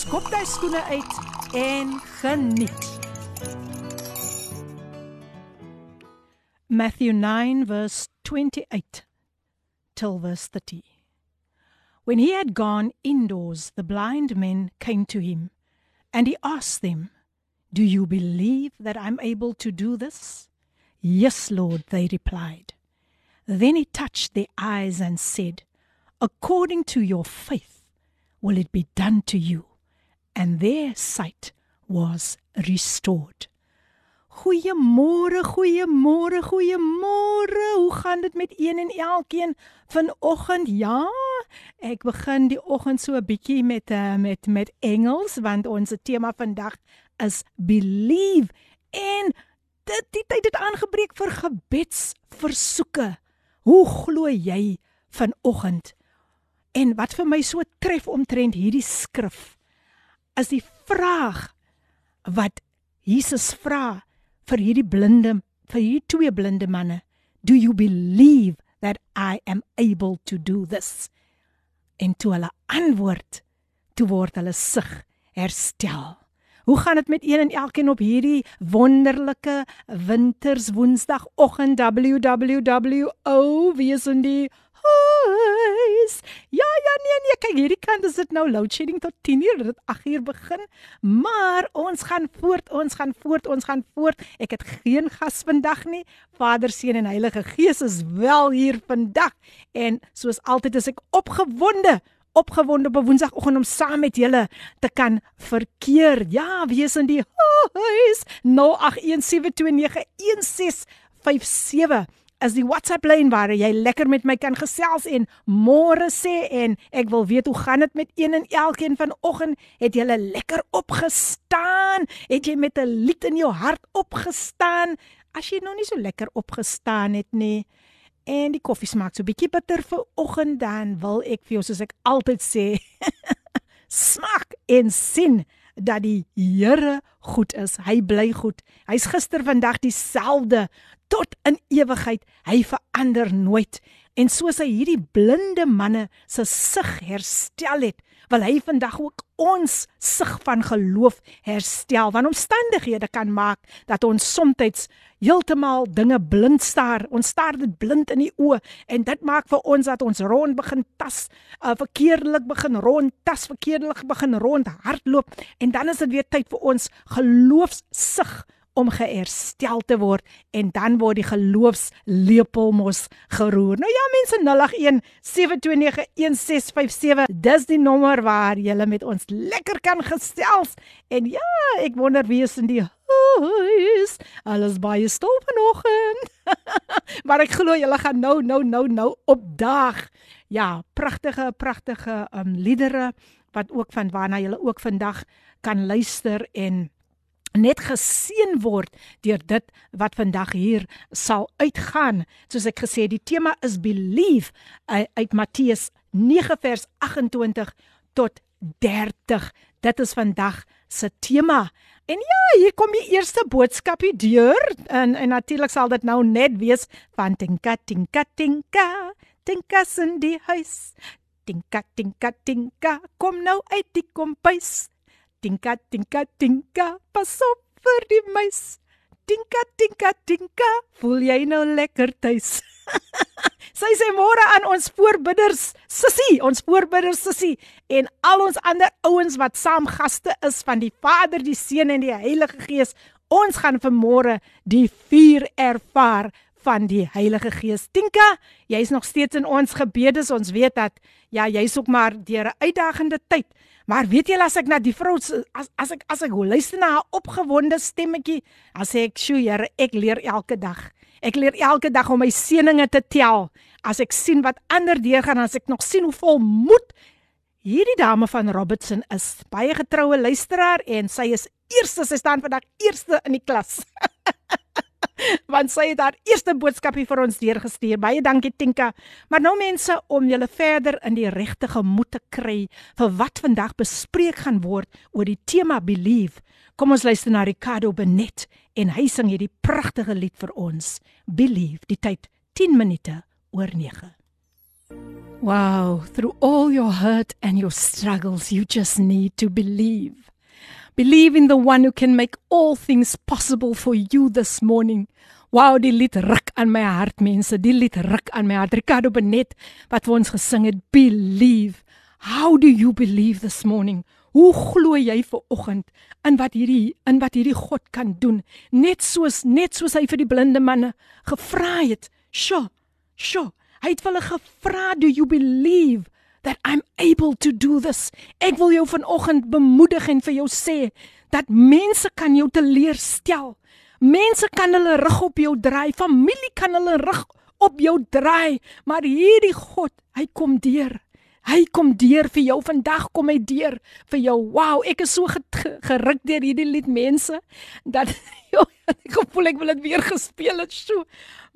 skop jy skoene uit en geniet. Matthew 9 verse 28 till verse 30. When he had gone indoors, the blind men came to him, and he asked them, Do you believe that I'm able to do this? Yes, Lord, they replied. Then he touched their eyes and said, According to your faith will it be done to you. And their sight was restored. Goeiemôre, goeiemôre, goeiemôre. Hoe gaan dit met een en elkeen vanoggend? Ja, ek begin die oggend so 'n bietjie met uh, met met Engels want ons tema vandag is believe en dit die tyd het aangebreek vir gebedsversoeke. Hoe glo jy vanoggend? En wat vir my so tref omtrent hierdie skrif is die vraag wat Jesus vra vir hierdie blinde vir hierdie twee blinde manne. Do you believe that i am able to do this? En toe hulle antwoord toe word hulle sig herstel. Hoe gaan dit met een en elkeen op hierdie wonderlike winters woensdagoggend www wie is in die huis. Ja, ja, nee, nee, kyk hierdie kant is dit nou load shedding tot 10:00, dit 8:00 begin. Maar ons gaan voort, ons gaan voort, ons gaan voort. Ek het geen gas vandag nie. Vader, Seun en Heilige Gees is wel hier vandag. En soos altyd is ek opgewonde opgewonde op 'n woensdagoggend om saam met julle te kan verkeer. Ja, wees in die huis 0817291657 is die WhatsApp lyn waar jy lekker met my kan gesels en môre sê en ek wil weet hoe gaan dit met een en elkeen vanoggend het jy lekker opgestaan? Het jy met 'n lied in jou hart opgestaan? As jy nog nie so lekker opgestaan het nie. En die koffie smaak so bietjie bitter vir oggend dan wil ek vir jou soos ek altyd sê smaak en sien dat die Here goed is. Hy bly goed. Hy's gister vandag dieselfde tot in ewigheid. Hy verander nooit. En soos hy hierdie blinde manne se sig herstel het, wil hy vandag ook ons sig van geloof herstel. Want omstandighede kan maak dat ons soms heeltemal dinge blind staar. Ons staar dit blind in die oë en dit maak vir ons dat ons rond begin tas, uh, verkeerdelik begin rond tas, verkeerdelik begin rond hardloop en dan is dit weer tyd vir ons geloofsig om geherstel te word en dan word die geloofslepel mos geroer. Nou ja mense 081 7291657 dis die nommer waar jy met ons lekker kan gesels en ja ek wonder wie is in die huis. Alles baie stil vanoggend. maar ek glo julle gaan nou nou nou nou opdaag. Ja, pragtige pragtige um liedere wat ook van waarna julle ook vandag kan luister en net geseën word deur dit wat vandag hier sal uitgaan. Soos ek gesê die tema is believe uit Matteus 9 vers 28 tot 30. Dit is vandag se tema. En ja, hier kom die eerste boodskapie deur en en natuurlik sal dit nou net wees van tinka tinka tinka tinka in die huis. Tinka tinka tinka kom nou uit die kompuis. Tinka tinka tinka, pas op vir die muis. Tinka tinka tinka, voel jy nou lekker tuis? Sy sê môre aan ons voorbidders, sussie, ons voorbidders sussie en al ons ander ouens wat saam gaste is van die Vader, die Seun en die Heilige Gees. Ons gaan vanmôre die vuur ervaar van die Heilige Gees. Tinka, jy's nog steeds in ons gebedes. Ons weet dat ja, jy's ook maar deur 'n uitdagende tyd. Maar weet jy as ek na die vrou as as ek as ek luister na haar opgewonde stemmetjie, dan sê ek, "Sjoe, Here, ek leer elke dag. Ek leer elke dag om my seëninge te tel. As ek sien wat ander deurgaan, as ek nog sien hoe vol moed Hierdie dame van Robertson is baie getroue luisteraar en sy is eerste, sy staan vandag eerste in die klas. Want sy het haar eerste boodskapie vir ons deurgestuur. Baie dankie Tinka. Maar nou mense om julle verder in die regte gemoed te kry vir wat vandag bespreek gaan word oor die tema believe. Kom ons luister na Ricardo Benet en hy sing hierdie pragtige lied vir ons. Believe. Die tyd 10 minute oor 9. Wow, through all your hurt and your struggles, you just need to believe. Believe in the one who can make all things possible for you this morning. Wow, die lied ruk aan my hart mense, die lied ruk aan my hart. Ricardo Benet wat vir ons gesing het, believe. How do you believe this morning? Hoe glo jy vir oggend in wat hierdie in wat hierdie God kan doen? Net soos net soos hy vir die blinde manne gevra het. Sjoe. Sjoe. Hy het hulle gevra, "Do you believe that I'm able to do this?" Ek wil jou vanoggend bemoedig en vir jou sê dat mense kan jou teleurstel. Mense kan hulle rug op jou draai, familie kan hulle rug op jou draai, maar hierdie God, hy kom deur. Hy kom deur vir jou vandag kom hy deur vir jou. Wow, ek is so geruk deur hierdie lied mense dat joh, ek voel ek wil dit weer gespeel het so.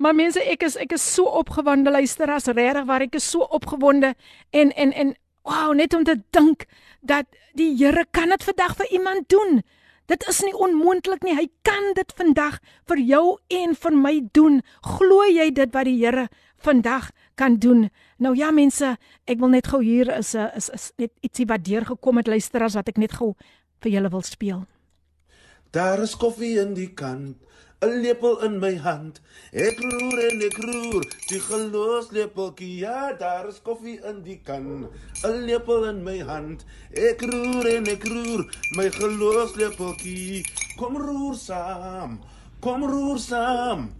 Maar mense, ek is ek is so opgewonde luister as regtig waar ek is so opgewonde en en en wow, net om te dink dat die Here kan dit vandag vir iemand doen. Dit is nie onmoontlik nie. Hy kan dit vandag vir jou en vir my doen. Glo jy dit wat die Here vandag kan doen? Nou ja mense, ek wil net gou hier is 'n is, is net ietsie wat deurgekom het luister as wat ek net gou vir julle wil speel. Daar is koffie in die kan. 'n lepel in my hand. Ek roer en ek roer, die gelos lepeltjie. Ja, daar is koffie in die kan. 'n lepel in my hand. Ek roer en ek roer, my gelos lepeltjie. Kom roer saam. Kom roer saam.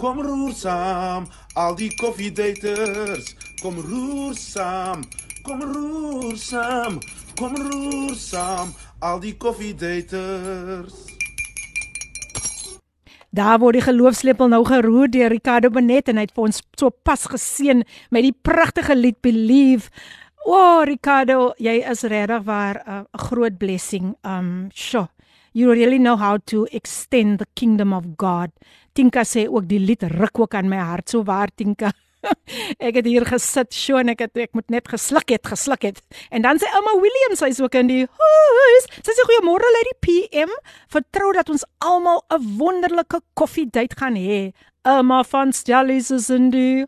Kom roer saam. Al die koffiedaters, kom roer saam. Kom roer saam. Kom roer saam. Al die koffiedaters. Daar word die geloofslepel nou geroer deur Ricardo Benet en hy het vir ons so pas geseën met die pragtige lied Believe. O, oh, Ricardo, jy is regtig waar 'n uh, groot blessing. Um, sure. You really know how to extend the kingdom of God. Tinka sê ook die lied ruk ook aan my hart so waar Tinka. ek het hier gesit, so en ek het ek moet net gesluk het, gesluk het. En dan sê Emma Williams, sy's ook in die huis. Sy sê goeiemôre uit die PM. Vertrou dat ons almal 'n wonderlike koffiedייט gaan hê. Emma van Stellies is in die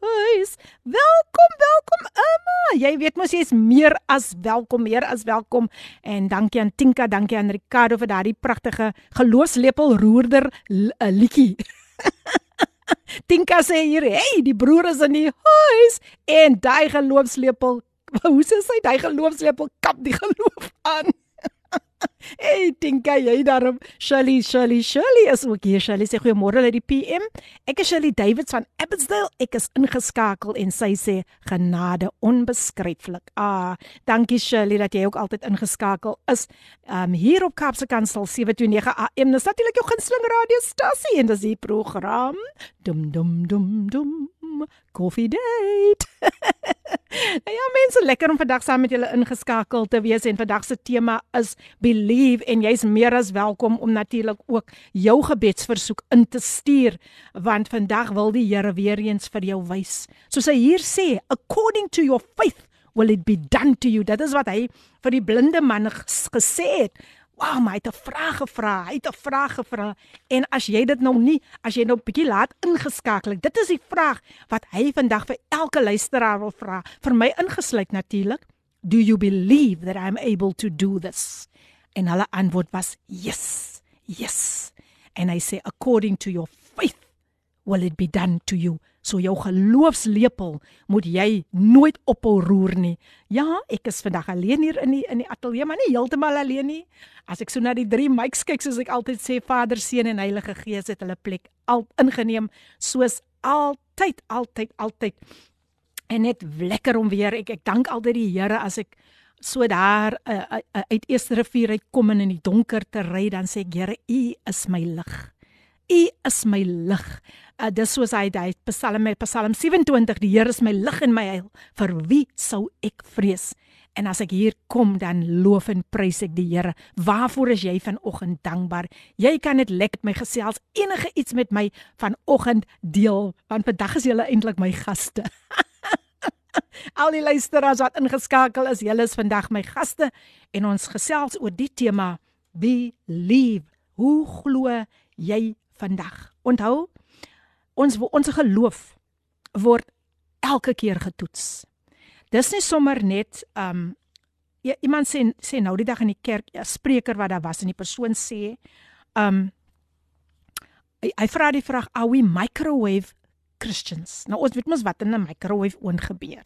huis. Welkom, welkom Emma. Jy weet mos jy is meer as welkom, meer as welkom. En dankie aan Tinka, dankie aan Ricardo vir daardie pragtige geloofslepel roerder liedjie. Tinka sê hier, "Hey, die broer is in die huis en daai geloofslepel, hoe sê sy, daai geloofslepel kap die geloof aan." Hey, dink jy daarom Shirley Shirley Shirley is ook hier. Shirley sê goeiemôre uit die PM. Ek is Shirley Davids van Abbotsdale. Ek is ingeskakel en sy sê genade onbeskryflik. Ah, dankie Shirley dat jy ook altyd ingeskakel is. Um hier op Kaapse Kansel 729 AM. Dis natuurlik jou gunsteling radiostasie en dis die program. Dum dum dum dum. Coffee date. Nou ja mense, lekker om vandag saam met julle ingeskakel te wees en vandag se tema is believe en jy's meer as welkom om natuurlik ook jou gebedsversoek in te stuur want vandag wil die Here weer eens vir jou wys. Soos hy hier sê, according to your faith will it be done to you. Dit is wat hy vir die blinde man gesê het. Wow, my het 'n vraag gevra. Hy het 'n vraag gevra. En as jy dit nou nie, as jy nou 'n bietjie laat ingeskakel dit is die vraag wat hy vandag vir elke luisteraar wil vra, vir my ingesluit natuurlik. Do you believe that I'm able to do this? En hulle antwoord was yes. Yes. And I say according to your faith will it be done to you. So jou geloofslepel moet jy nooit ophou roer nie. Ja, ek is vandag alleen hier in die in die ateljee, maar nie heeltemal alleen nie. As ek so na die drie mics kyk, soos ek altyd sê, Vader, Seun en Heilige Gees het hulle plek al ingeneem soos altyd, altyd, altyd. En net lekker om weer ek ek dank altyd die Here as ek so daar uh, uh, uit Eerste rivier uit kom en in die donker te ry dan sê ek Here u is my lig. U is my lig. Uh, dis soos hy daai Psalm Psalm 27 die Here is my lig en my heil. Vir wie sou ek vrees? En as ek hier kom dan loof en prys ek die Here. Waarvoor is jy vanoggend dankbaar? Jy kan dit lekker met my gesels enige iets met my vanoggend deel want vandag is julle eintlik my gaste. Al die luisteraars wat ingeskakel is, julle is vandag my gaste en ons gesels oor die tema believe. Hoe glo jy vandag? Onthou, ons ons geloof word elke keer getoets. Dis nie sommer net um ja, iemand sê sê nou die dag in die kerk 'n ja, spreker wat daar was en die persoon sê um hy, hy vra die vraag are we microwave Christians? Nou ons weet mos wat in 'n microwave oon gebeur.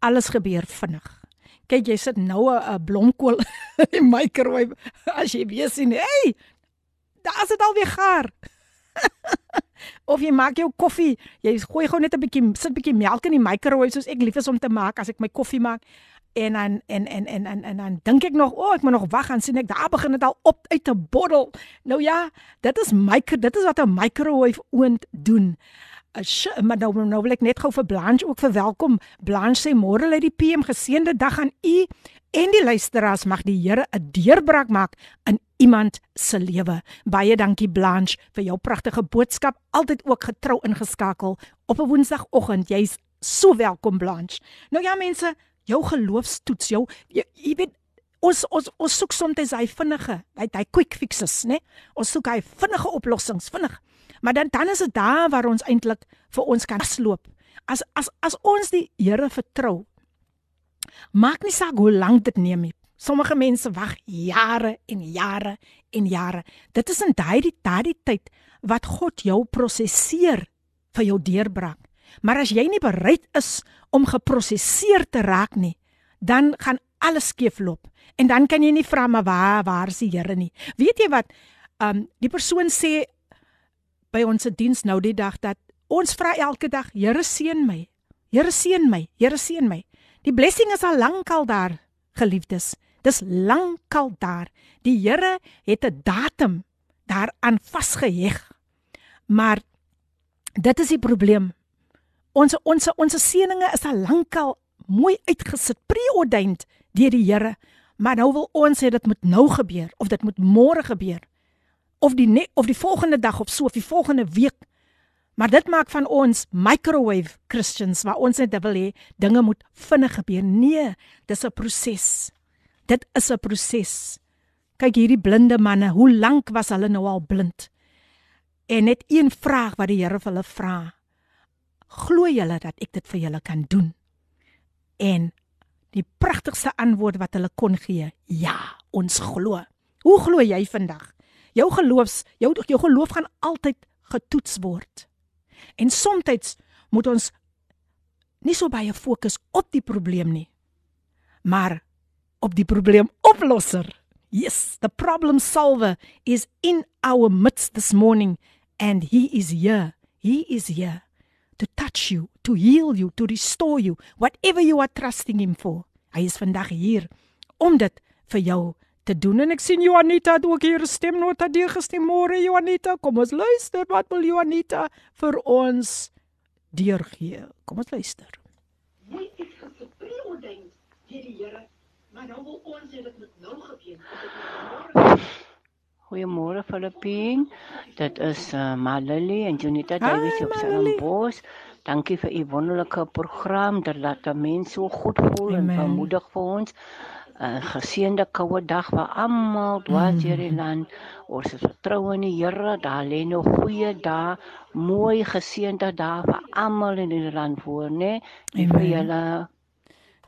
Alles gebeur vinnig. Kyk jy sit nou 'n blomkool in die microwave as jy weer sien hey daar's dit alweer gaar. of jy maak jou koffie, jy gooi gou net 'n bietjie sit bietjie melk in die microwave soos ek lief is om te maak as ek my koffie maak. En dan en en en en en dan dink ek nog, o, oh, ek moet nog wag en sien ek daar begin dit al op uit 'n bottel. Nou ja, dit is micro dit is wat 'n microwave oond doen. Uh, maar nou nou wil ek net gou vir Blanche ook verwelkom. Blanche sê môre lê die PM geseënde dag aan u en die luisteraars mag die Here 'n deurbraak maak in iemand se lewe. Baie dankie Blanche vir jou pragtige boodskap. Altyd ook getrou ingeskakel op 'n Woensdagoggend. Jy's so welkom Blanche. Nou ja mense, jou geloofstoets jou jy, jy weet ons ons ons soek soms hy vinnige, hy hy quick fixes, né? Ons soek hy vinnige oplossings, vinnig. Maar dan dan is dit daar waar ons eintlik vir ons kan sloop. As as as ons die Here vertrou. Maak nie saak hoe lank dit neem nie. Sommige mense wag jare en jare en jare. Dit is in daai daai tyd wat God jou prosesseer vir jou deurbraak. Maar as jy nie bereid is om geprosesseer te raak nie, dan gaan alles skeefloop. En dan kan jy nie vra maar waar waar is die Here nie. Weet jy wat? Um die persoon sê by ons se diens nou die dag dat ons vra elke dag, Here seën my. Here seën my. Here seën my. Die blessing is al lankal daar, geliefdes. Dis lankal daar. Die Here het 'n datum daaraan vasgeheg. Maar dit is die probleem. Ons ons ons seëninge is al lankal mooi uitgesit, preordained deur die Here. Maar nou wil ons hê dit moet nou gebeur of dit moet môre gebeur. Of die ne of die volgende dag of so of die volgende week. Maar dit maak van ons microwave Christians waar ons net wil hê dinge moet vinnig gebeur. Nee, dis 'n proses. Dit is 'n proses. Kyk hierdie blinde manne, hoe lank was hulle nou al blind? En net een vraag wat die Here vir hulle vra. Glo julle dat ek dit vir julle kan doen? En die pragtigste antwoord wat hulle kon gee, ja, ons glo. Hoe glo jy vandag? Jou geloofs, jou jou geloof gaan altyd getoets word. En soms moet ons nie so baie fokus op die probleem nie, maar op die probleemoplosser. Yes, the problem solver is in our midst this morning and he is here. He is here to touch you, to heal you, to restore you, whatever you are trusting him for. Hy is vandag hier om dit vir jou te doen en ek sien Juanita het ook hier 'n stemnota deur gestem môre Juanita kom ons luister wat wil Juanita vir ons deurgee kom ons luister Jy het gespreek oor ding hierdie Here Maar nou wil ons hê dit moet nou gebeur. Goeiemôre Filippin. Dit is uh, Malili en Junita Davies op Stellenbosch. Dankie vir u wonderlike program dat laat mense so goed voel Amen. en bemoedig vir ons. 'n Geseënde koue dag vir almal dwars deur die mm. land. Ons is vertrou in die Here. Daar lê nog goeie dae, mooi geseënde dae vir almal in die land voor, né? Nee? Vir julle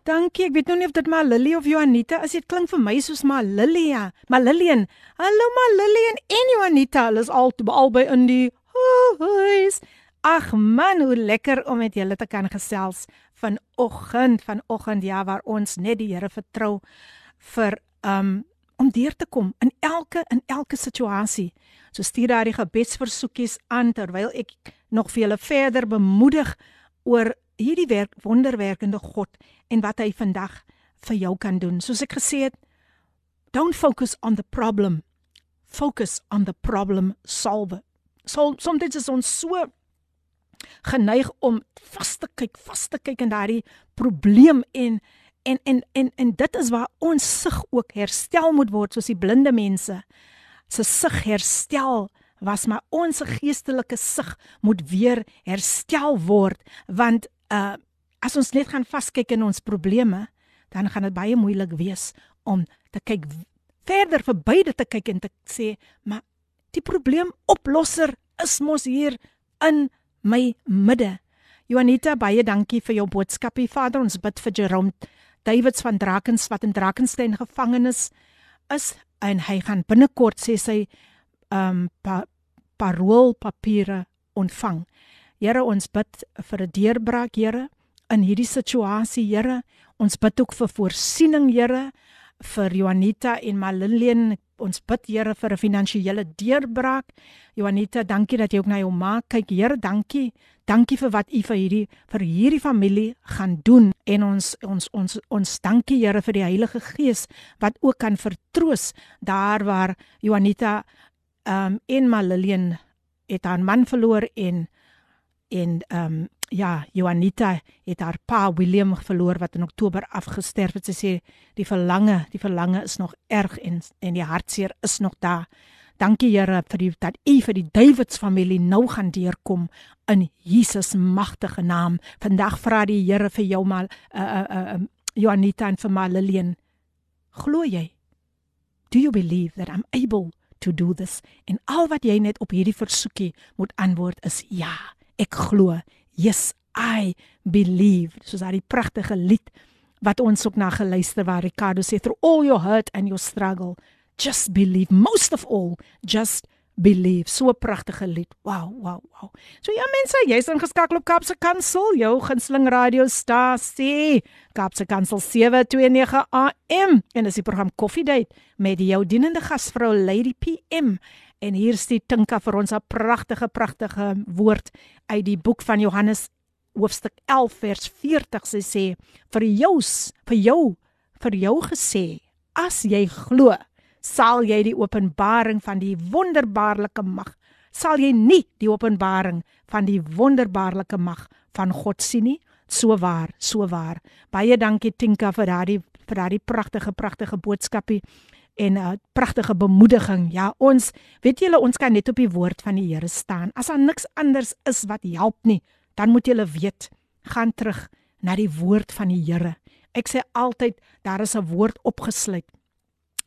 Dankie. Ek weet nou nie of dit maar Lily of Juanita is. Dit klink vir my soos maar Lilia. Maar Lillian. Hallo maar Lillian en Juanita. Hulle is al albei in die huis. Ag man, hoe lekker om met julle te kan gesels vanoggend, vanoggend ja waar ons net die Here vertrou vir um om deur te kom in elke in elke situasie. So stuur daai gebedsversoekies aan terwyl ek nog vir julle verder bemoedig oor hierdie werk wonderwerkende God en wat hy vandag vir jou kan doen. Soos ek gesê het, don't focus on the problem. Focus on the problem solver. So soms is ons so geneig om vas te kyk, vas te kyk in daardie probleem en en en en en dit is waar ons sig ook herstel moet word soos die blinde mense. Se sig herstel was maar ons geestelike sig moet weer herstel word want uh as ons net gaan vaskyk in ons probleme dan gaan dit baie moeilik wees om te kyk verder verby dit te kyk en te sê maar die probleemoplosser is mos hier in my midde Juanita baie dankie vir jou boodskapie Vader ons bid vir Jerome Davids van Drakens wat in Drakenstein gevangenes is en hy gaan binnekort sê sy ehm um, pa, paroolpapiere ontvang. Here, ons bid vir 'n deurbraak, Here, in hierdie situasie, Here. Ons bid ook vir voorsiening, Here, vir Juanita en Malilien. Ons bid, Here, vir 'n finansiële deurbraak. Juanita, dankie dat jy ook na jou ma kyk. Here, dankie. Dankie vir wat U vir hierdie vir hierdie familie gaan doen en ons ons ons ons dankie Here vir die Heilige Gees wat ook kan vertroos daar waar Juanita um en Malilien het haar man verloor en en um ja Juanita het haar pa William verloor wat in Oktober afgesterf het. Sy sê die verlange die verlange is nog erg en en die hartseer is nog daar. Dankie Here vir die dat u vir die Davids familie nou gaan deurkom in Jesus magtige naam. Vandag vra die Here vir jou mal uh, uh, uh, uh, Juanita en vir Malilien glo jy? Do you believe that i'm able to do this? En al wat jy net op hierdie versoekie moet antwoord is ja ek glo yes i believe. Soos daai pragtige lied wat ons ook na geluister waar Ricardo sê through all your hurt and your struggle just believe. Most of all just believe. So 'n pragtige lied. Wow wow wow. So ja mense jy's ingeskakel op Kapse Kansel jou gunsteling radiostasie Kapse Kansel 729 AM en dis die program Coffee Date met jou dienende gasvrou Lady PM en hier is die Tinka vir ons 'n pragtige pragtige woord uit die boek van Johannes hoofstuk 11 vers 40 sy sê vir jou vir jou vir jou gesê as jy glo sal jy die openbaring van die wonderbaarlike mag sal jy nie die openbaring van die wonderbaarlike mag van God sien nie. So waar so waar. Baie dankie Tinka vir daardie vir daardie pragtige pragtige boodskapie en 'n uh, pragtige bemoediging. Ja ons weet julle ons kan net op die woord van die Here staan. As daar niks anders is wat help nie dan moet julle weet gaan terug na die woord van die Here. Ek sê altyd daar is 'n woord opgesluit.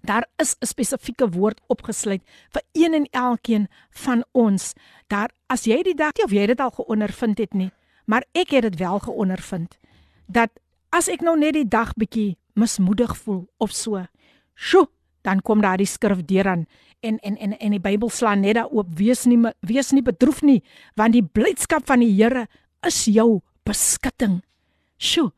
Daar is 'n spesifieke woord opgesluit vir een en elkeen van ons. Daar as jy die dag of jy dit al geondervind het nie, maar ek het dit wel geondervind dat as ek nou net die dag bietjie mismoedig voel of so, sjo, dan kom daar die skrif deur aan en en en en die Bybel slaan net daarop wees nie wees nie bedroef nie want die blydskap van die Here is jou beskutting. Sjo.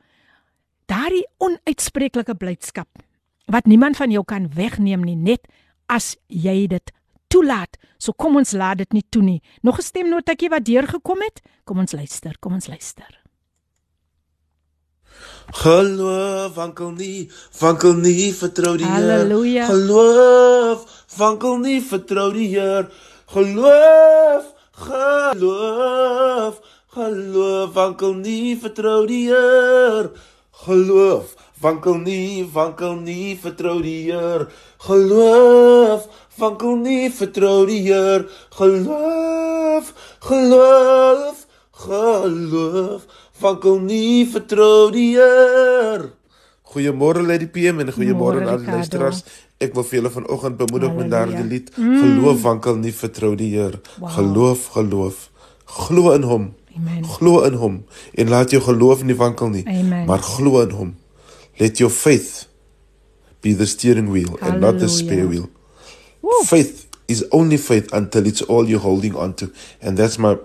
Daardie onuitspreeklike blydskap wat niemand van jou kan wegneem nie net as jy dit toelaat. So kom ons laat dit nie toe nie. Nog 'n stemnotetjie wat deurgekom het. Kom ons luister, kom ons luister. Geloof, wankel nie, wankel nie, vertrou die Heer. Halleluja. Geloof, wankel nie, vertrou die Heer. Geloof, geloof, geloof, wankel nie, vertrou die Heer. Geloof, wankel nie, wankel nie, vertrou die Heer. Geloof, wankel nie, vertrou die Heer. Geloof, geloof, geloof, wankel nie, vertrou die Heer. Goeiemôre Lady PM en goeiemôre aan al die luisteraars. Ek wil vir julle vanoggend bemoedig met daardie lied. Mm. Geloof wankel nie, vertrou die Heer. Wow. Geloof, geloof. Glo in hom. Amen. Glo in hom en laat jou geloof nie wankel nie, Amen. maar glo in hom. Let your faith be the steering wheel Hallelujah. and not the spare wheel. Woo. Faith is only faith until it's all you're holding on to. And that's my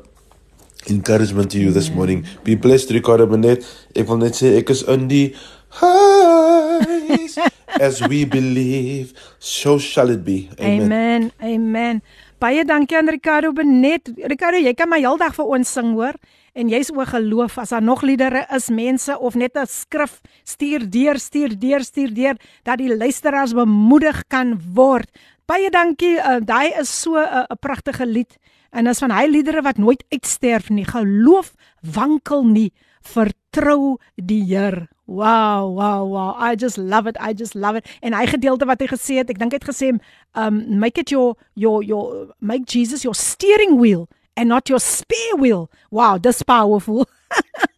encouragement to you this morning. Be blessed, Ricardo Benet. Ek wil net sê ek is in die highs as we believe, so shall it be. Amen. Amen. Amen. Baie dankie aan Ricardo Benet. Ricardo, jy kan my heeldag vir ons sing, hoor? en jy's o geloof as daar nog liedere is mense of net 'n skrif stuur deur stuur deur stuur deur dat die luisteraars bemoedig kan word. Baie dankie. Uh, Daai is so 'n uh, pragtige lied en is van hy liedere wat nooit uitsterf nie. Geloof wankel nie. vertrou die Here. Wow, wow, wow. I just love it. I just love it. En hy gedeelte wat hy gesê het, ek dink hy het gesê, um make it your your your make Jesus your steering wheel and not your spare wheel. Wow, dis powerful.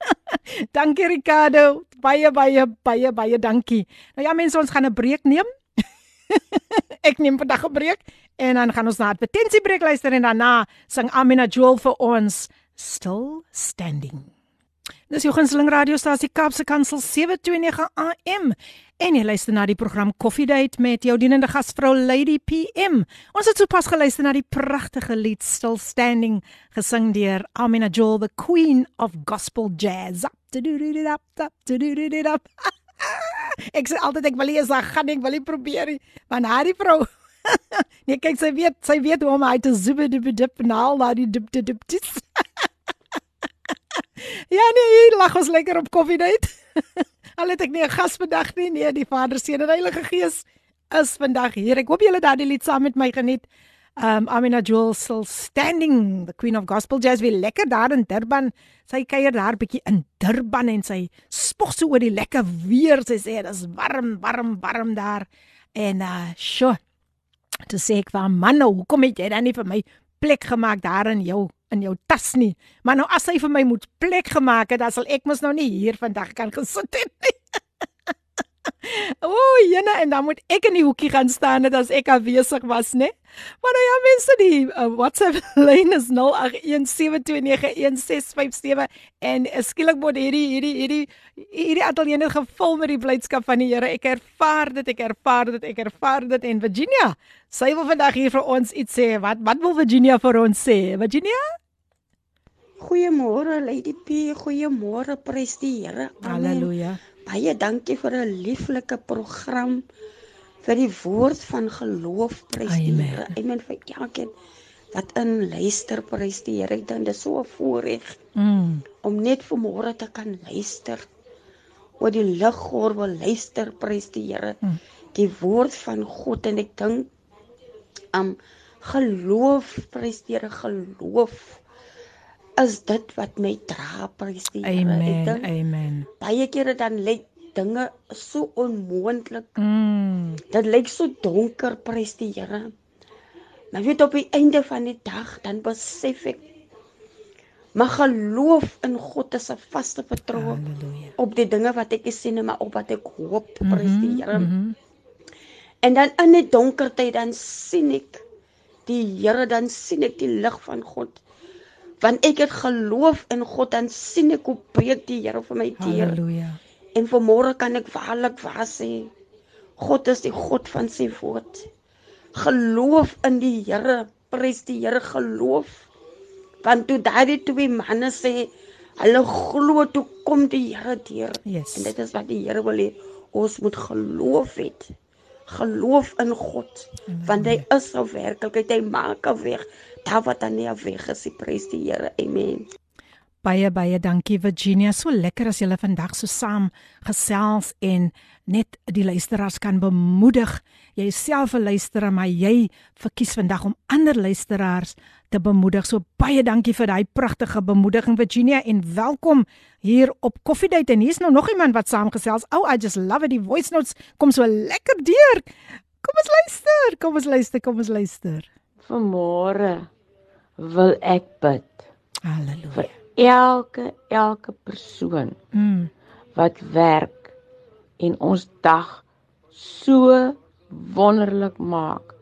dankie Ricardo. Baie baie baie baie dankie. Nou ja mense, ons gaan 'n breek neem. ek neem vandag 'n breek en dan gaan ons na 'n advertensiebreek luister en daarna sing Amina Joel vir ons Still Standing. Dis jou gunsteling radiostasie Kapse Kansel 729 AM. En jy luister na die program Coffee Date met jou dienende gasvrou Lady PM. Ons het sopas geluister na die pragtige lied Still Standing gesing deur Amina Joel, the Queen of Gospel Jazz. Ek sê altyd ek wil eers gaan ek wil probeer, want haar die vrou Nee, kyk sy weet, sy weet hoe om hy te zoebe dip dip naal na die dip dip dip. Ja nee, hier lag ons lekker op koffie date. Al het ek nie 'n gas vandag nie. Nee, die Vader, Seun en Heilige Gees is vandag hier. Ek hoop julle daardie lied saam met my geniet. Um Amina Jewel still standing, the Queen of Gospel Jazz, wie lekker daar in Durban. Sy kuier daar bietjie in Durban en sy spog so oor die lekker weer. Sy sê dit is warm, warm, warm daar. En uh sjoe. Toe sê ek vir man, nou, hoekom het jy dan nie vir my plek gemaak daar in jou in jou tas nie. Maar nou as hy vir my moet plek gemaak het, dan sal ek mos nou nie hier vandag kan gesit het nie. Ooh, jene en dan moet ek in die hoekie gaan staan net as ek afwesig was, né? Maar nou ja, mense, die uh, WhatsApp lyn is 0817291657 en skielik word hierdie hierdie hierdie hierdie ateljee net gevul met die blydskap van die Here. Ek ervaar dit, ek ervaar dit, ek ervaar dit en Virginia, sy wil vandag hier vir ons iets sê. Wat wat wil Virginia vir ons sê? Virginia? Goeiemôre Lady P, goeiemôre prys die Here. Halleluja. Baie dankie vir 'n lieflike program vir die woord van geloof prys die Here. Amen vir elkeen wat in luister prys die Here. Ek dink dit is so 'n voorreg mm. om net vanmôre te kan luister. Oor die liggordel luister prys die Here. Mm. Die woord van God en ek dink um, geloof prys die Here geloof is dit wat my dra prys die Here. Amen. Amen. Baie kere dan lyk dinge so onmoontlik. Mm. Dit lyk so donker prys die Here. Maar weet op die einde van die dag dan besef ek maar geloof in God is 'n vaste vertroue op die dinge wat ek sien en maar op wat ek hoop prys mm -hmm, die Here. Mm -hmm. En dan in die donker tyd dan sien ek die Here dan sien ek die lig van God want ek het geloof in God en sien ek hoe breek die Here vir my deur. Halleluja. En vanmôre kan ek waarlik waar sê God is die God van sy woord. Geloof in die Here, prys die Here geloof. Want toe daardie twee manne sê hulle glo toe kom die Here deur. Yes. En dit is wat die Here wil hê ons moet geloof het. Geloof in God, Halleluja. want hy is al werklikheid, hy maak 'n weg daar wat dan nie weg is, prys die Here. Amen. Baie baie dankie Virginia. So lekker as julle vandag so saam gesels en net die luisteraars kan bemoedig. Jy self 'n luisteraar, maar jy verkies vandag om ander luisteraars te bemoedig. So baie dankie vir daai pragtige bemoediging Virginia en welkom hier op Coffee Date. En hier's nou nog iemand wat saamgesels. Oh, I just love it. Die voice notes kom so lekker deur. Kom ons luister. Kom ons luister. Kom ons luister vanmôre wil ek bid. Halleluja. Vir elke elke persoon mm. wat werk en ons dag so wonderlik maak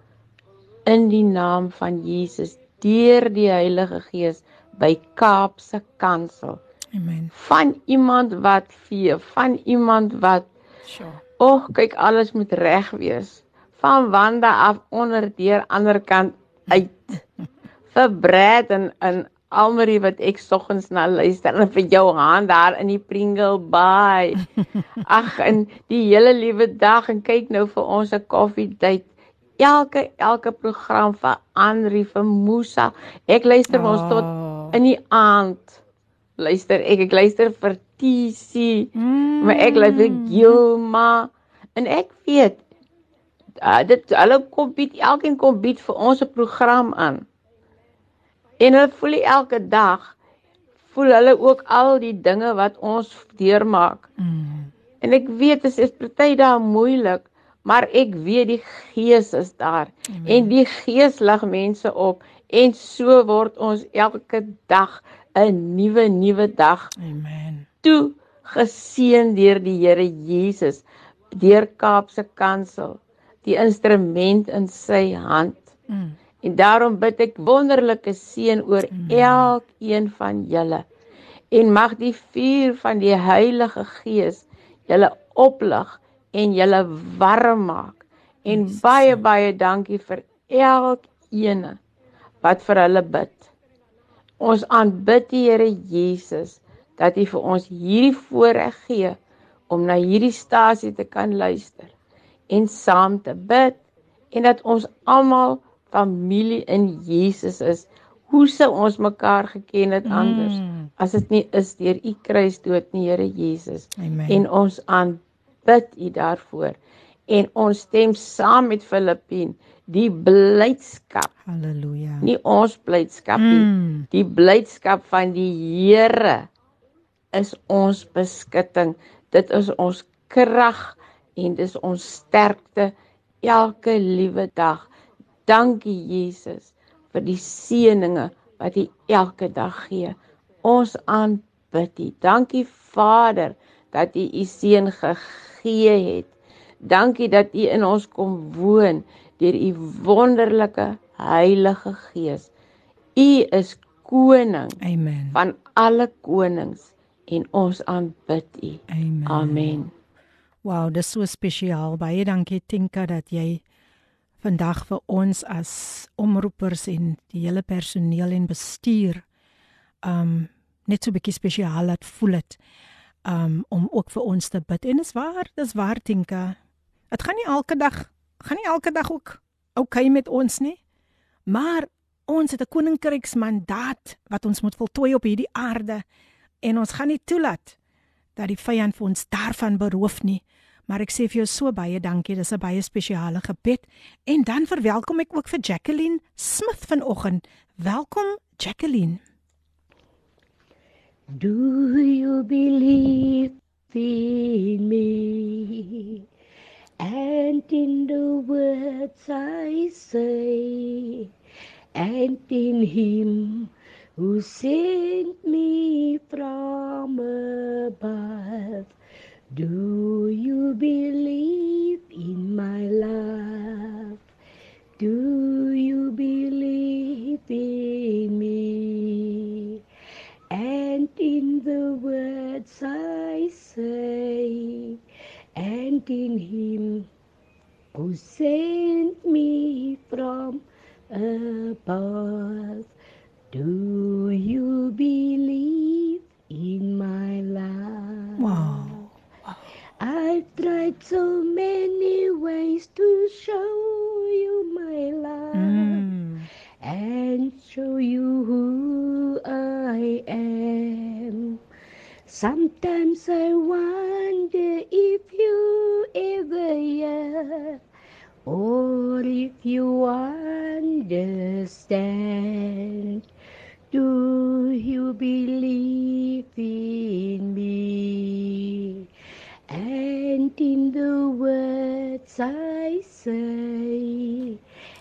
in die naam van Jesus deur die Heilige Gees by Kaapse Kansel. Amen. Van iemand wat vee, van iemand wat Sjoe. Och, kyk alles moet reg wees. Van Wanda af onder deur ander kant uit vir Brad en en Almarie wat ek soggens na luister en vir jou hand daar in die Pringle Bay. Ag en die hele liewe dag en kyk nou vir ons 'n koffie tyd. Elke elke program vir Andri vir Musa. Ek luister oh. ons tot oh. in die aand. Luister ek ek luister vir TC. Mm. Maar ek luister Gilma en ek weet uh, dit hulle kom bied elkeen kom bied vir ons 'n program aan. En hulle voel elke dag voel hulle ook al die dinge wat ons deurmaak. Mm. En ek weet dit is party dae moeilik, maar ek weet die Gees is daar Amen. en die Gees lig mense op en so word ons elke dag 'n nuwe nuwe dag. Amen. Toe geseën deur die Here Jesus deur Kaapse Kansel die instrument in sy hand. Mm. En daarom bid ek wonderlike seën oor mm. elkeen van julle. En mag die vuur van die Heilige Gees julle oplig en julle warm maak. En yes. baie baie dankie vir elkeen wat vir hulle bid. Ons aanbid die Here Jesus dat hy vir ons hierdie voorreg gee om na hierdie stasie te kan luister en saam te bid en dat ons almal familie in Jesus is. Hoe sou ons mekaar geken het anders mm. as dit nie is deur u kruisdood nie, Here Jesus. Amen. En ons aanbid u daarvoor. En ons stem saam met Filippien die blydskap. Halleluja. Nie ons blydskap nie, mm. die blydskap van die Here is ons beskutting. Dit is ons krag en dis ons sterkte elke liewe dag. Dankie Jesus vir die seëninge wat U elke dag gee. Ons aanbid U. Dankie Vader dat U U seun gegee het. Dankie dat U in ons kom woon deur U wonderlike Heilige Gees. U is koning. Amen. Van alle konings en ons aanbid U. Amen. Amen. Wow, dis so spesiaal. Baie dankie Tinka dat jy vandag vir ons as omroepers en die hele personeel en bestuur um net so 'n bietjie spesiaal laat voel dit um om ook vir ons te bid. En dis waar, dis waar Tinka. Dit gaan nie elke dag gaan nie elke dag ook okay met ons nie. Maar ons het 'n koninkryksmandaat wat ons moet voltooi op hierdie aarde en ons gaan nie toelaat dat die vyand vir ons daarvan beroof nie. Maar ek sê vir jou so baie dankie. Dis 'n baie spesiale gebed. En dan verwelkom ek ook vir Jacqueline Smith vanoggend. Welkom Jacqueline. Do you believe in me? And in the words I say, and in him who sent me from above. Do you believe in my love? Do you believe in me? And in the words I say, and in him who sent me from above. Do you believe in my love? Wow. I've tried so many ways to show you my love mm. And show you who I am. Sometimes I wonder if you ever hear or if you understand. Do you believe in me? And in the words I say,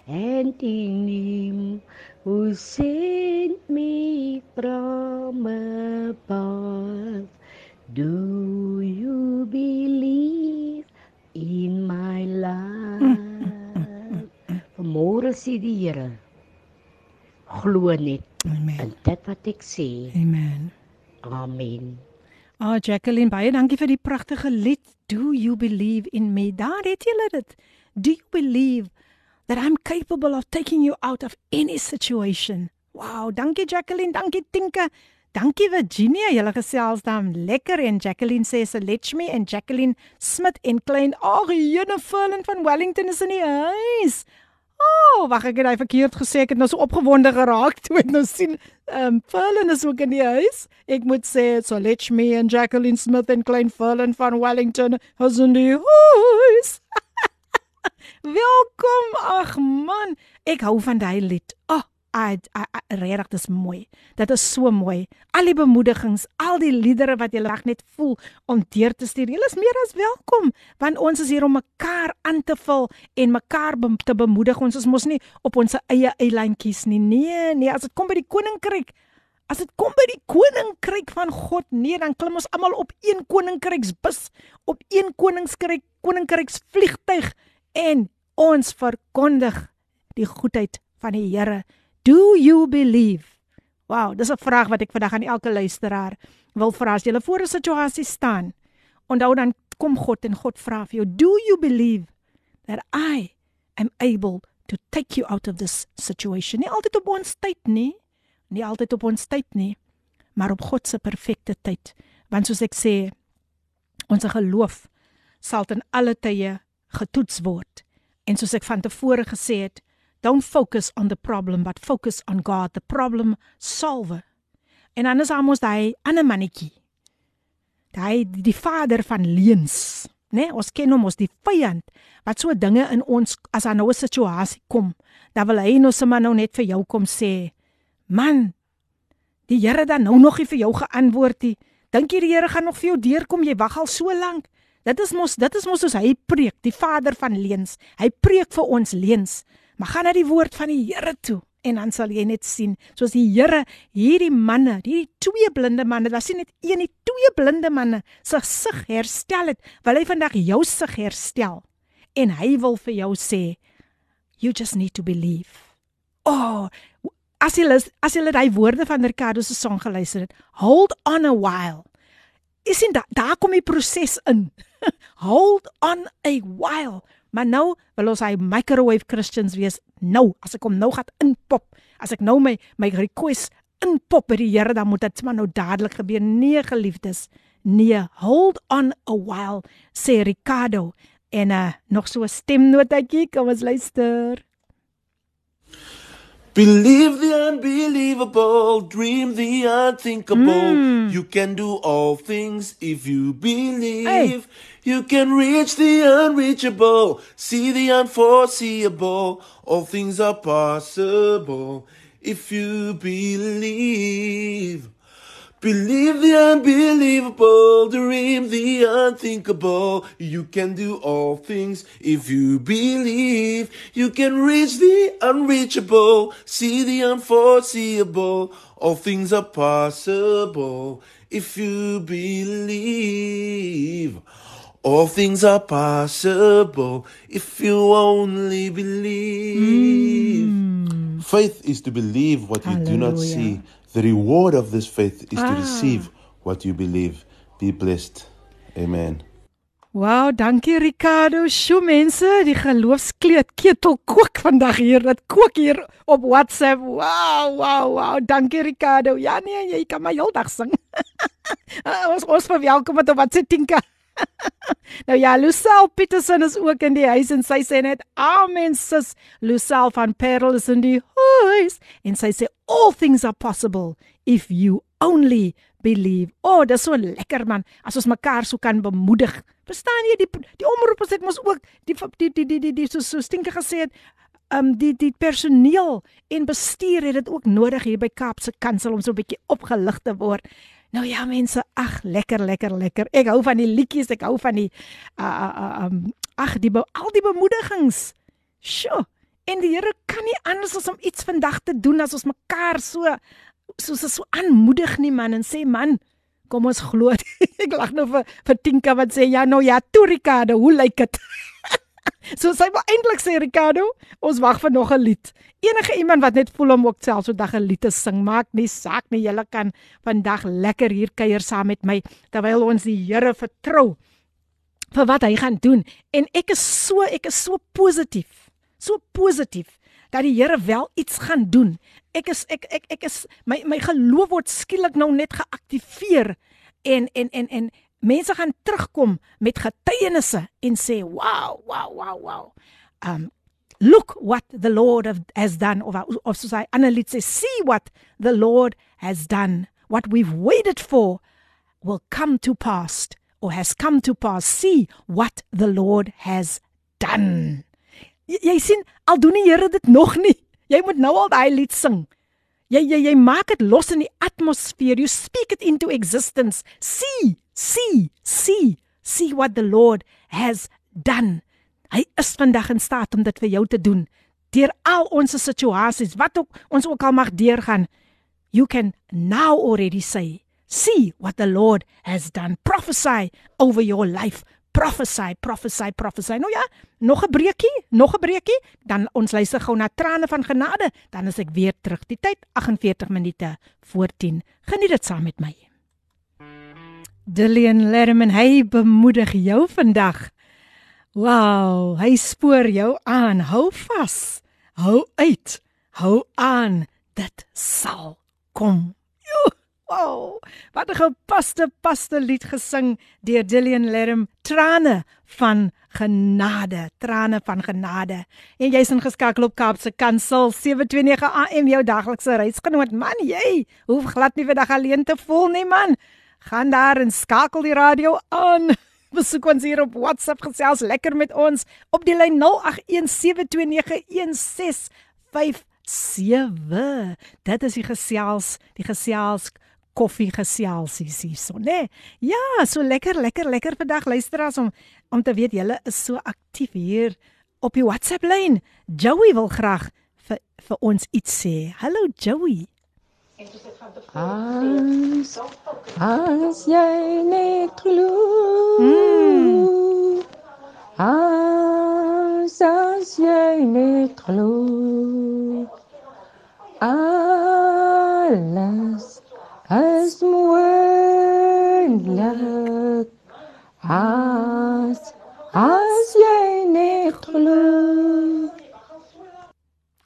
and in Him who sent me from above, do you believe in my love? Vanmôre sê die Here, glo net Amen. En dit wat ek sê. Amen. Amen. Ah oh, Jacqueline, baie dankie vir die pragtige lied Do You Believe in Me? Daar het jy dit. Do you believe that I'm capable of taking you out of any situation? Wow, dankie Jacqueline, dankie Tinka. Dankie Virginia, julle gesels dan lekker en Jacqueline sê se let me en Jacqueline Smit en Klein. Ag, Jennifer van Wellington is in die huis. Oh, wag ek het hy verkeerd gesê. Ek het nou so opgewonde geraak toe ek nou sien ehm um, Ferlin is ook in die huis. Ek moet sê so let me and Jacqueline Smith and Klein Ferlin van Wellington is in die huis. Welkom. Ag man, ek hou van daai lied. Oh, I, I, I regtig dis mooi. Dit is so mooi. Al die bemoedigings, al die liedere wat jy reg net voel om deur te stuur. Julle is meer as welkom want ons is hier om mekaar aan te vul en mekaar be te bemoedig. Ons is mos nie op ons eie eilandjies nie. Nee, nee, as dit kom by die koninkryk, as dit kom by die koninkryk van God, nee, dan klim ons almal op een koninkryksbus, op een koningskryk, koninkryksvliegtyg en ons verkondig die goedheid van die Here. Do you believe? Wow, dis 'n vraag wat ek vandag aan elke luisteraar wil vra as jy voor 'n situasie staan. Onthou dan kom God en God vra vir jou, "Do you believe that I am able to take you out of this situation?" Nie altyd op ons tyd nie, nie altyd op ons tyd nie, maar op God se perfekte tyd. Want soos ek sê, ons geloof sal ten alle tye getoets word. En soos ek van tevore gesê het, don't focus on the problem but focus on God, the problem solver. En dan is almos daai ander mannetjie. Daai die, vader van leuns, né? Nee, ons ken hom as die vyand wat so dinge in ons as aan nou 'n situasie kom, dan wil hy nou sommer nou net vir jou kom sê, "Man, die Here dan nou nog nie vir jou geantwoord nie. Dink jy die Here gaan nog vir jou deurkom? Jy wag al so lank." Dit is mos dit is mos soos hy preek, die vader van leuns. Hy preek vir ons leuns. Maar gaan na die woord van die Here toe en dan sal jy net sien soos die Here hierdie manne, hierdie twee blinde manne, daar sien net een die twee blinde manne se sig herstel het, wil hy vandag jou sig herstel. En hy wil vir jou sê you just need to believe. Oh, as jy as jy daai woorde van Ricardo se song geluister het, hold on a while. Is dit daar kom die proses in. Hold on a while. Maar nou wil ons hy microwave Christians wees. Nou, as ek hom nou gaan inpop, as ek nou my my request inpop by die Here, dan moet dit maar nou dadelik gebeur. Nee, geliefdes. Nee, hold on a while, sê Ricardo. En uh, nog so 'n stemnotetjie, kom ons luister. Believe the unbelievable, dream the unthinkable. Mm. You can do all things if you believe. Hey. You can reach the unreachable, see the unforeseeable. All things are possible if you believe. Believe the unbelievable, dream the unthinkable. You can do all things if you believe. You can reach the unreachable, see the unforeseeable. All things are possible if you believe. All things are possible if you only believe. Mm. Faith is to believe what Hallelujah. you do not see The reward of this faith is ah. to receive what you believe. Be blessed. Amen. Wow, dankie Ricardo. Sjoe mense, die geloofskleed ketel kook vandag hier. Dit kook hier op WhatsApp. Wow, wow, wow. Dankie Ricardo. Ja nee, jy kan my heeldag sing. ons ons verwelkom met wat se tinka. nou ja, Lucille Petersen is ook in die huis en sy sê net amen sis. Lucille van Perel is in die huis en sy sê all things are possible if you only believe. O, oh, dis so lekker man as ons mekaar so kan bemoedig. Verstaan jy die die omroep het mos ook die die die die die, die so so stinke gesê het um die die personeel en bestuur het dit ook nodig hier by Kaapse Kansel om so 'n bietjie opgelig te word. Nou ja mense, ag lekker lekker lekker. Ek hou van die liedjies, ek hou van die uh uh um ag die al die bemoedigings. Sjoe. En die Here kan nie anders as om iets vandag te doen as ons mekaar so so so, so aanmoedig nie man en sê man, kom ons glo. ek lag nou vir vir Tinka wat sê ja nou ja, Turikade, hoe lyk dit? So sy wil eintlik sê Ricardo, ons wag vir nog 'n lied. Enige iemand wat net voel om ook self so 'n dag 'n lied te sing, maak nie saak nie. Julle kan vandag lekker hier kuier saam met my terwyl ons die Here vertrou vir wat hy gaan doen. En ek is so ek is so positief. So positief dat die Here wel iets gaan doen. Ek is ek ek ek is my my geloof word skielik nou net geaktiveer en en en en mense gaan terugkom met getuienisse en sê wow wow wow wow. Um look what the lord has done of of soos hy analit sê see what the lord has done. What we've waited for will come to pass or has come to pass. See what the lord has done. Jy, jy sien al doen die Here dit nog nie Jy moet nou al daai lied sing. Jy jy jy maak dit los in die atmosfeer. You speak it into existence. See, see, see, see what the Lord has done. Hy is vandag in staat om dit vir jou te doen. Deur al ons situasies, wat ook ons ook al mag deurgaan, you can now already say, see what the Lord has done. Prophesy over your life prophesy, prophesy, prophesy. Nou ja, nog 'n breekie, nog 'n breekie, dan ons luister gou na trane van genade, dan is ek weer terug. Die tyd 48 minute voor 10. Geniet dit saam met my. Dillian Lerman, hy bemoedig jou vandag. Wow, hy spoor jou aan. Hou vas. Hou uit. Hou aan. Dit sal kom. Wow, wat 'n gepaste paste lied gesing deur Dillian Lerm, trane van genade, trane van genade. En jy's ingeskakel op Kaapse Kansel 729 AM jou daglikse reisgenoot. Man, jy hoef glad nie vandag alleen te voel nie, man. Gaan daar en skakel die radio aan. Besoek ons hier op WhatsApp gesels lekker met ons op die lyn 0817291657. Dit is die gesels, die gesels koffiegeselsies hierso, né? Nee? Ja, so lekker, lekker, lekker vandag luisteraars om om te weet julle is so aktief hier op die WhatsApp lyn. Joey wil graag vir vir ons iets sê. Hallo Joey. As, as jy net glo. Mm. As, as jy net glo. Alles is moontlik as as jy net glo.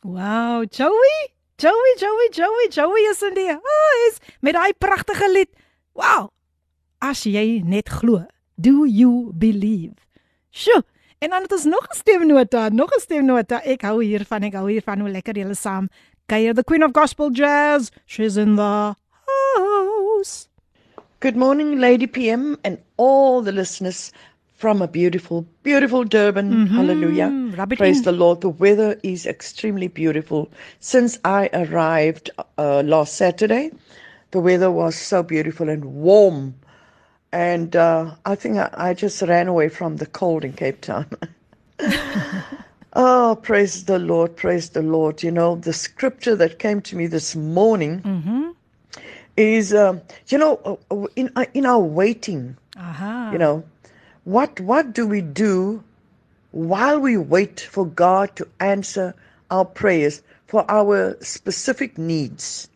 Wow, Joey, Joey, Joey, Joey, Joey is in die huis met daai pragtige lied. Wow. As jy net glo, do you believe? Sjoe. En dan het ons nog 'n stemnota, nog 'n stemnota. Ek hou hiervan, ek hou hiervan hoe lekker julle saam kuier. The Queen of Gospel Jazz, she's in the. Good morning, Lady PM, and all the listeners from a beautiful, beautiful Durban. Mm-hmm. Hallelujah. Rabbit Praise in. the Lord. The weather is extremely beautiful. Since I arrived uh, last Saturday, the weather was so beautiful and warm. And uh, I think I, I just ran away from the cold in Cape Town. Oh, praise the Lord, praise the Lord. You know, the scripture that came to me this morning mm-hmm is um, you know uh, uh, in uh, in our waiting uh-huh. you know what what do we do while we wait for God to answer our prayers for our specific needs?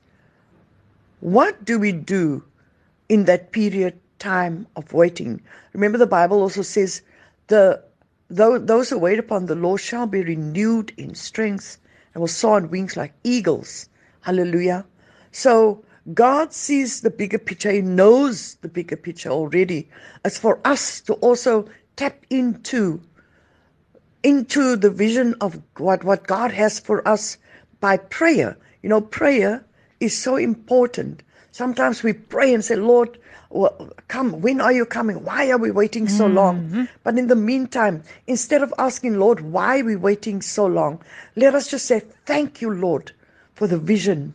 What do we do in that period time of waiting? Remember the bible also says the those who wait upon the lord shall be renewed in strength and will soar on wings like eagles. Hallelujah. So God sees the bigger picture. He knows the bigger picture already. It's for us to also tap into into the vision of what, what God has for us by prayer. You know, prayer is so important. Sometimes we pray and say, Lord, well, come, when are you coming? Why are we waiting so long? Mm-hmm. But in the meantime, instead of asking, Lord, why are we waiting so long? Let us just say, Thank you, Lord, for the vision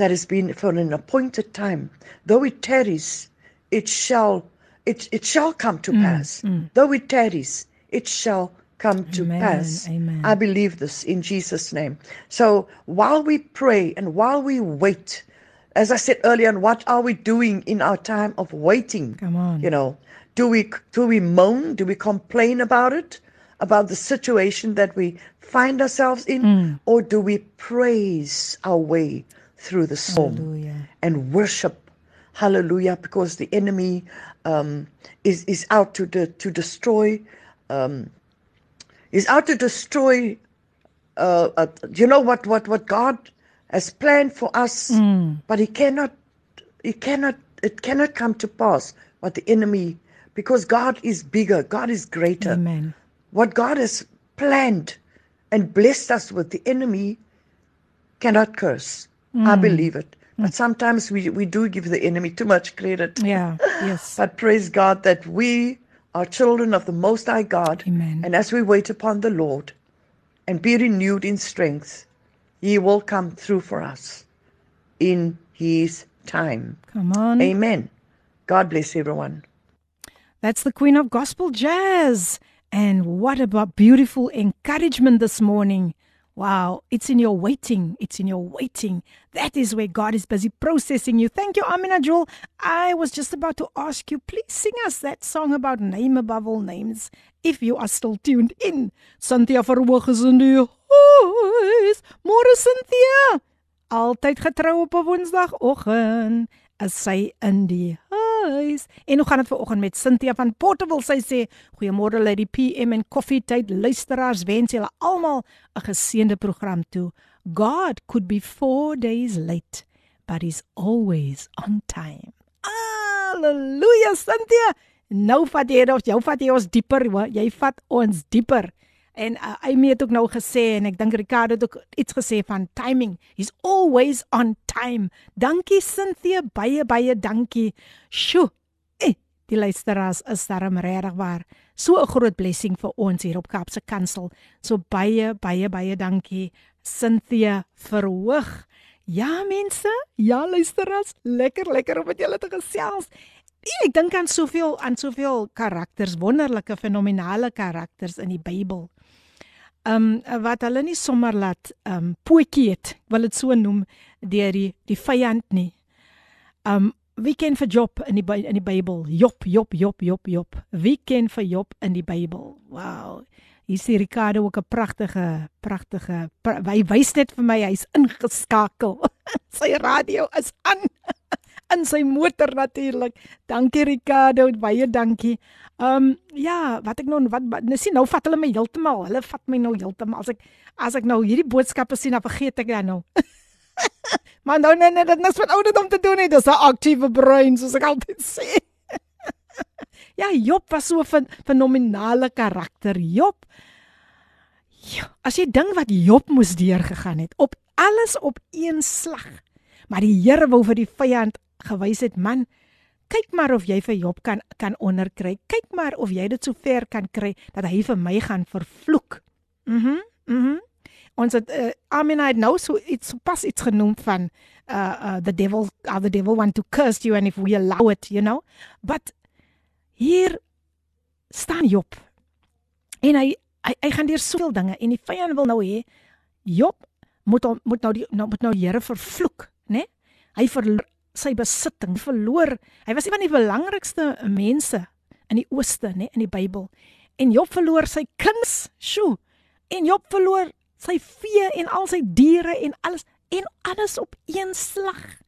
that has been for an appointed time. Though it tarries, it shall it, it shall come to mm, pass. Mm. Though it tarries, it shall come Amen, to pass. Amen. I believe this in Jesus' name. So while we pray and while we wait, as I said earlier, and what are we doing in our time of waiting? Come on. You know, do we do we moan? Do we complain about it? About the situation that we find ourselves in? Mm. Or do we praise our way through the storm Hallelujah. and worship. Hallelujah, because the enemy um, is is out to de- to destroy, um, is out to destroy. Uh, uh, you know what what what God has planned for us, mm. but He cannot, He cannot, it cannot come to pass. What the enemy, because God is bigger, God is greater. Amen. What God has planned and blessed us with, the enemy cannot curse. Mm. I believe it. But sometimes we, we do give the enemy too much credit. Yeah, yes. but praise God that we are children of the Most High God. Amen. And as we wait upon the Lord and be renewed in strength, He will come through for us in His time. Come on. Amen. God bless everyone. That's the Queen of Gospel Jazz. And what about beautiful encouragement this morning? Wow, it's in your waiting. It's in your waiting. That is where God is busy processing you. Thank you, Amina Jewel. I was just about to ask you, please sing us that song about name above all names if you are still tuned in. Cynthia Verhoog is in die huis. Môre Cynthia. Altyd getrou op 'n Woensdagoggend. Is sy in die huis? En hoe gaan dit vanoggend met Cynthia van Portable? Sy sê, "Goeiemôre lê die PM en koffietyd luisteraars. Wens julle almal 'n geseënde program toe. God could be 4 days late, but he's always on time." Halleluja, Cynthia. Nou vat jy ons, jou vat jy ons dieper, jy vat ons dieper. En uh, Amy het ook nou gesê en ek dink Ricardo het ook iets gesê van timing. He's always on time. Dankie Cynthia, baie baie dankie. Sjoe. Eh, die luisteraars is darem regtig waar. So 'n groot blessing vir ons hier op Kaapse Kansel. So baie baie baie dankie Cynthia verhoog. Ja mense, ja luisteraars, lekker lekker om met julle te gesels. Nee, ek dink aan soveel aan soveel karakters, wonderlike fenominale karakters in die Bybel um wat hulle nie sommer laat um poetjie het, wil dit so noem deur die die vyand nie. Um wie ken vir Job in die in die Bybel? Job, Job, Job, Job, Job. Wie ken vir Job in die Bybel? Wow. Hier sien Ricardo ook 'n pragtige pragtige pra, hy wys net vir my hy's ingeskakel. sy radio is aan. In sy motor natuurlik. Dankie Ricardo, baie dankie. Ehm um, ja, wat ek nou wat, wat nou sien nou vat hulle my heeltemal. Hulle vat my nou heeltemal. As ek as ek nou hierdie boodskappe sien, dan vergeet ek dan nou. maar nou nee nee, dit is wat ouderdom te doen het. Dis 'n aktiewe brein soos ek altyd sê. ja, Job was so 'n fen, fenominale karakter. Job Ja, as jy dink wat Job moes deurgegaan het op alles op een slag. Maar die Here wou vir die vyand gewys het, man, kyk maar of jy vir Job kan kan onderkry. Kyk maar of jy dit so ver kan kry dat hy vir my gaan vervloek. Mhm. Mm mhm. Mm Ons het uh, Amina het nou so iets pas iets genoem van uh uh the devil uh, the devil want to curse you and if we allow it, you know. But hier staan Job. En hy hy, hy gaan deur soveel dinge en die vyand wil nou hê Job moet moet nou die nou moet nou die Here vervloek, né? Nee? Hy verloor sy besitting verloor. Hy was een van die belangrikste mense in die ooste, nê, in die Bybel. En Job verloor sy kinders, sjo. En Job verloor sy vee en al sy diere en alles en alles op een slag.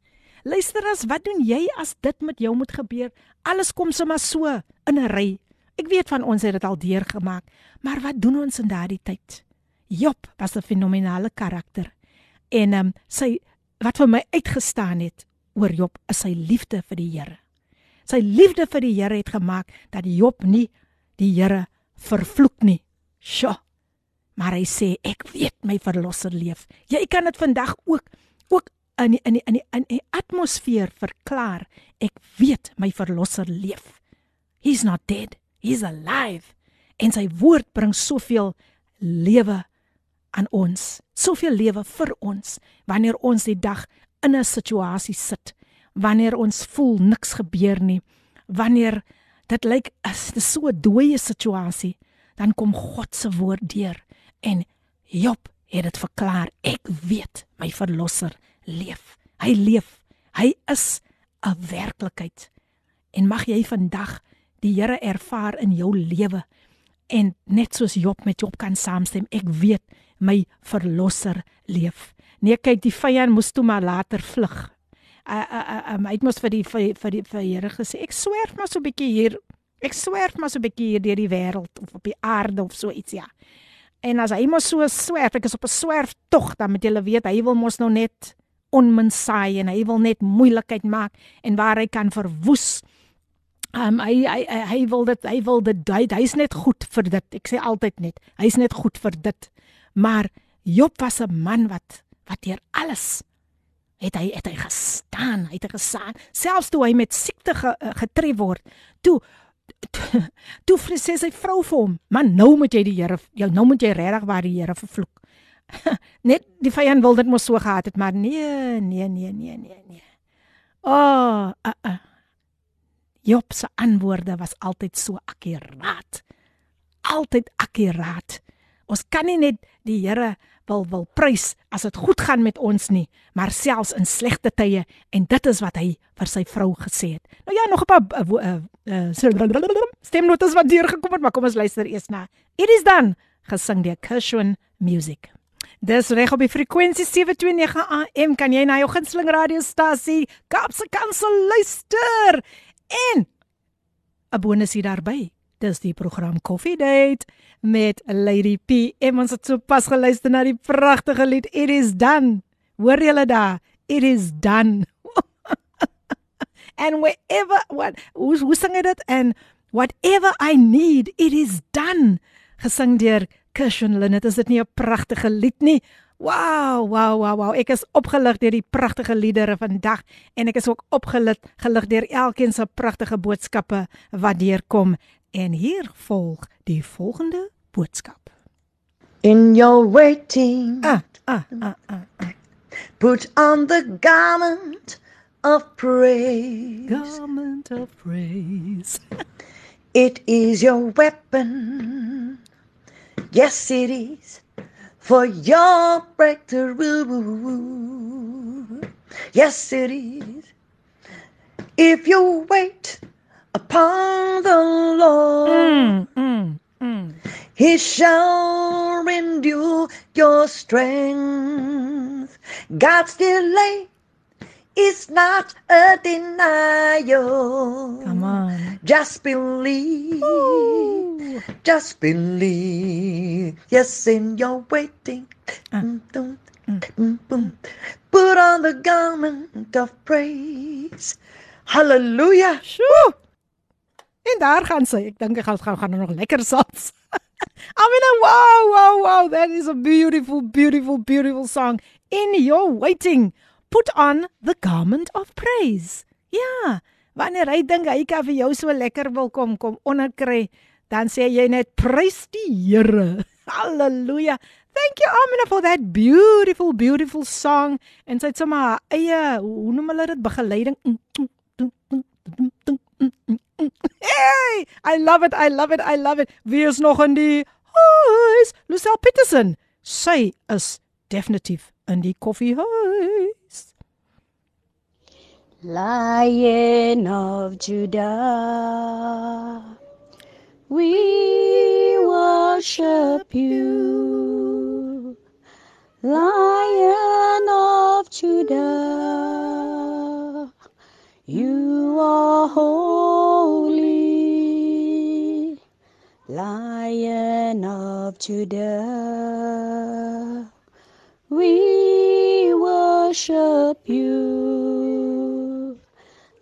Luister as wat doen jy as dit met jou moet gebeur? Alles kom sommer so in 'n ry. Ek weet van ons het dit al deurgemaak, maar wat doen ons in daardie tyd? Job was 'n fenominale karakter. En ehm um, sy wat vir my uitgestaan het oor Job is sy liefde vir die Here. Sy liefde vir die Here het gemaak dat Job nie die Here vervloek nie. Sjoe. Maar hy sê ek weet my verlosser leef. Jy kan dit vandag ook ook in die, in die, in die, in die atmosfeer verklaar. Ek weet my verlosser leef. He's not dead. He's alive. En sy woord bring soveel lewe aan ons. Soveel lewe vir ons wanneer ons die dag in 'n situasie sit wanneer ons voel niks gebeur nie wanneer dit lyk as dit so 'n dooie situasie dan kom God se woord deur en Job het dit verklaar ek weet my verlosser leef. Hy leef. Hy is 'n werklikheid. En mag jy vandag die Here ervaar in jou lewe en net soos Job met Job kan saamstem ek weet my verlosser leef Nee, kyk, die vyand moes toe maar later vlug. Uh uh uh um, hy het mos vir die vir die vir Here gesê, ek swerf maar so 'n bietjie hier. Ek swerf maar so 'n bietjie hier deur die wêreld of op die aarde of so iets, ja. En as hy mos so swerf, ek is op 'n swerf tog, dan moet jy weet, hy wil mos nou net onmin saai en hy wil net moeilikheid maak en waar hy kan verwoes. Um hy hy hy, hy wil dit hy wil dit hy, hy's net goed vir dit. Ek sê altyd net, hy's net goed vir dit. Maar Job was 'n man wat wat deur alles het hy het hy gestaan, hy het gesaan, selfs toe hy met siekte ge, eh, getref word. Toe toe sê sy vrou vir hom, "Man, nou moet jy die Here, jou nou moet jy regtig waar die Here vervloek." net die vyand wil dit mos so gehad het, maar nee, nee, nee, nee, nee, nee. O, oh, uh, uh. Job se antwoorde was altyd so akkuraat. Altyd akkuraat. Ons kan nie net die Here wil wil prys as dit goed gaan met ons nie, maar selfs in slegte tye en dit is wat hy vir sy vrou gesê het. Nou ja, nog 'n paar uh, uh, uh, stemnotas wat deur gekom het, maar kom ons luister eers na. It is done gesing deur Kershwin Music. Dis reg op die frekwensie 729 AM kan jy na jou gunsteling radiostasie Kapse Kansel luister. En 'n bonus hier daarby. Dis die program Coffee Date met Lady P. En ons het sopas geluister na die pragtige lied It is done. Hoor julle daar? It is done. and wherever what hoe, hoe sing dit en whatever I need it is done gesing deur Kirsten Linnet is dit nie 'n pragtige lied nie Wow, wow, wow, wow. Ek is opgelig deur die pragtige liedere vandag en ek is ook opgelig gelig deur elkeen se pragtige boodskappe wat deurkom. En hier volg die volgende boodskap. In your waiting. Ah, ah, ah, ah, ah. Put on the garment of praise. Garment of praise. it is your weapon. Yes, it is for your breakthrough. Yes, it is. If you wait upon the Lord, mm, mm, mm. He shall renew your strength. God's delay is not a denial. Come on. Just believe. Ooh. Just believe. Yes, in your waiting. Uh. Mm, mm, mm, Put on the garment of praise. Hallelujah. Sjoe. En daar gaan sy. Ek dink ek gaan gaan gaan nog lekker sals. I mean, wow, wow, wow. That is a beautiful, beautiful, beautiful song. In your waiting put on the garment of praise. Ja, wanneer hy dink hy kan vir jou so lekker wil kom kom onderkry, dan sê jy net prys die Here. Halleluja. Thank you Amina for that beautiful beautiful song. En sy het sommer eie, hoe noem hulle dit, begeleiding. Hey, I love it. I love it. I love it. Wie is nog in die huis? Lucille Peterson. Sy is definitief in die koffiehuis. Lion of Judah, we worship you. Lion of Judah, you are holy. Lion of Judah, we worship you.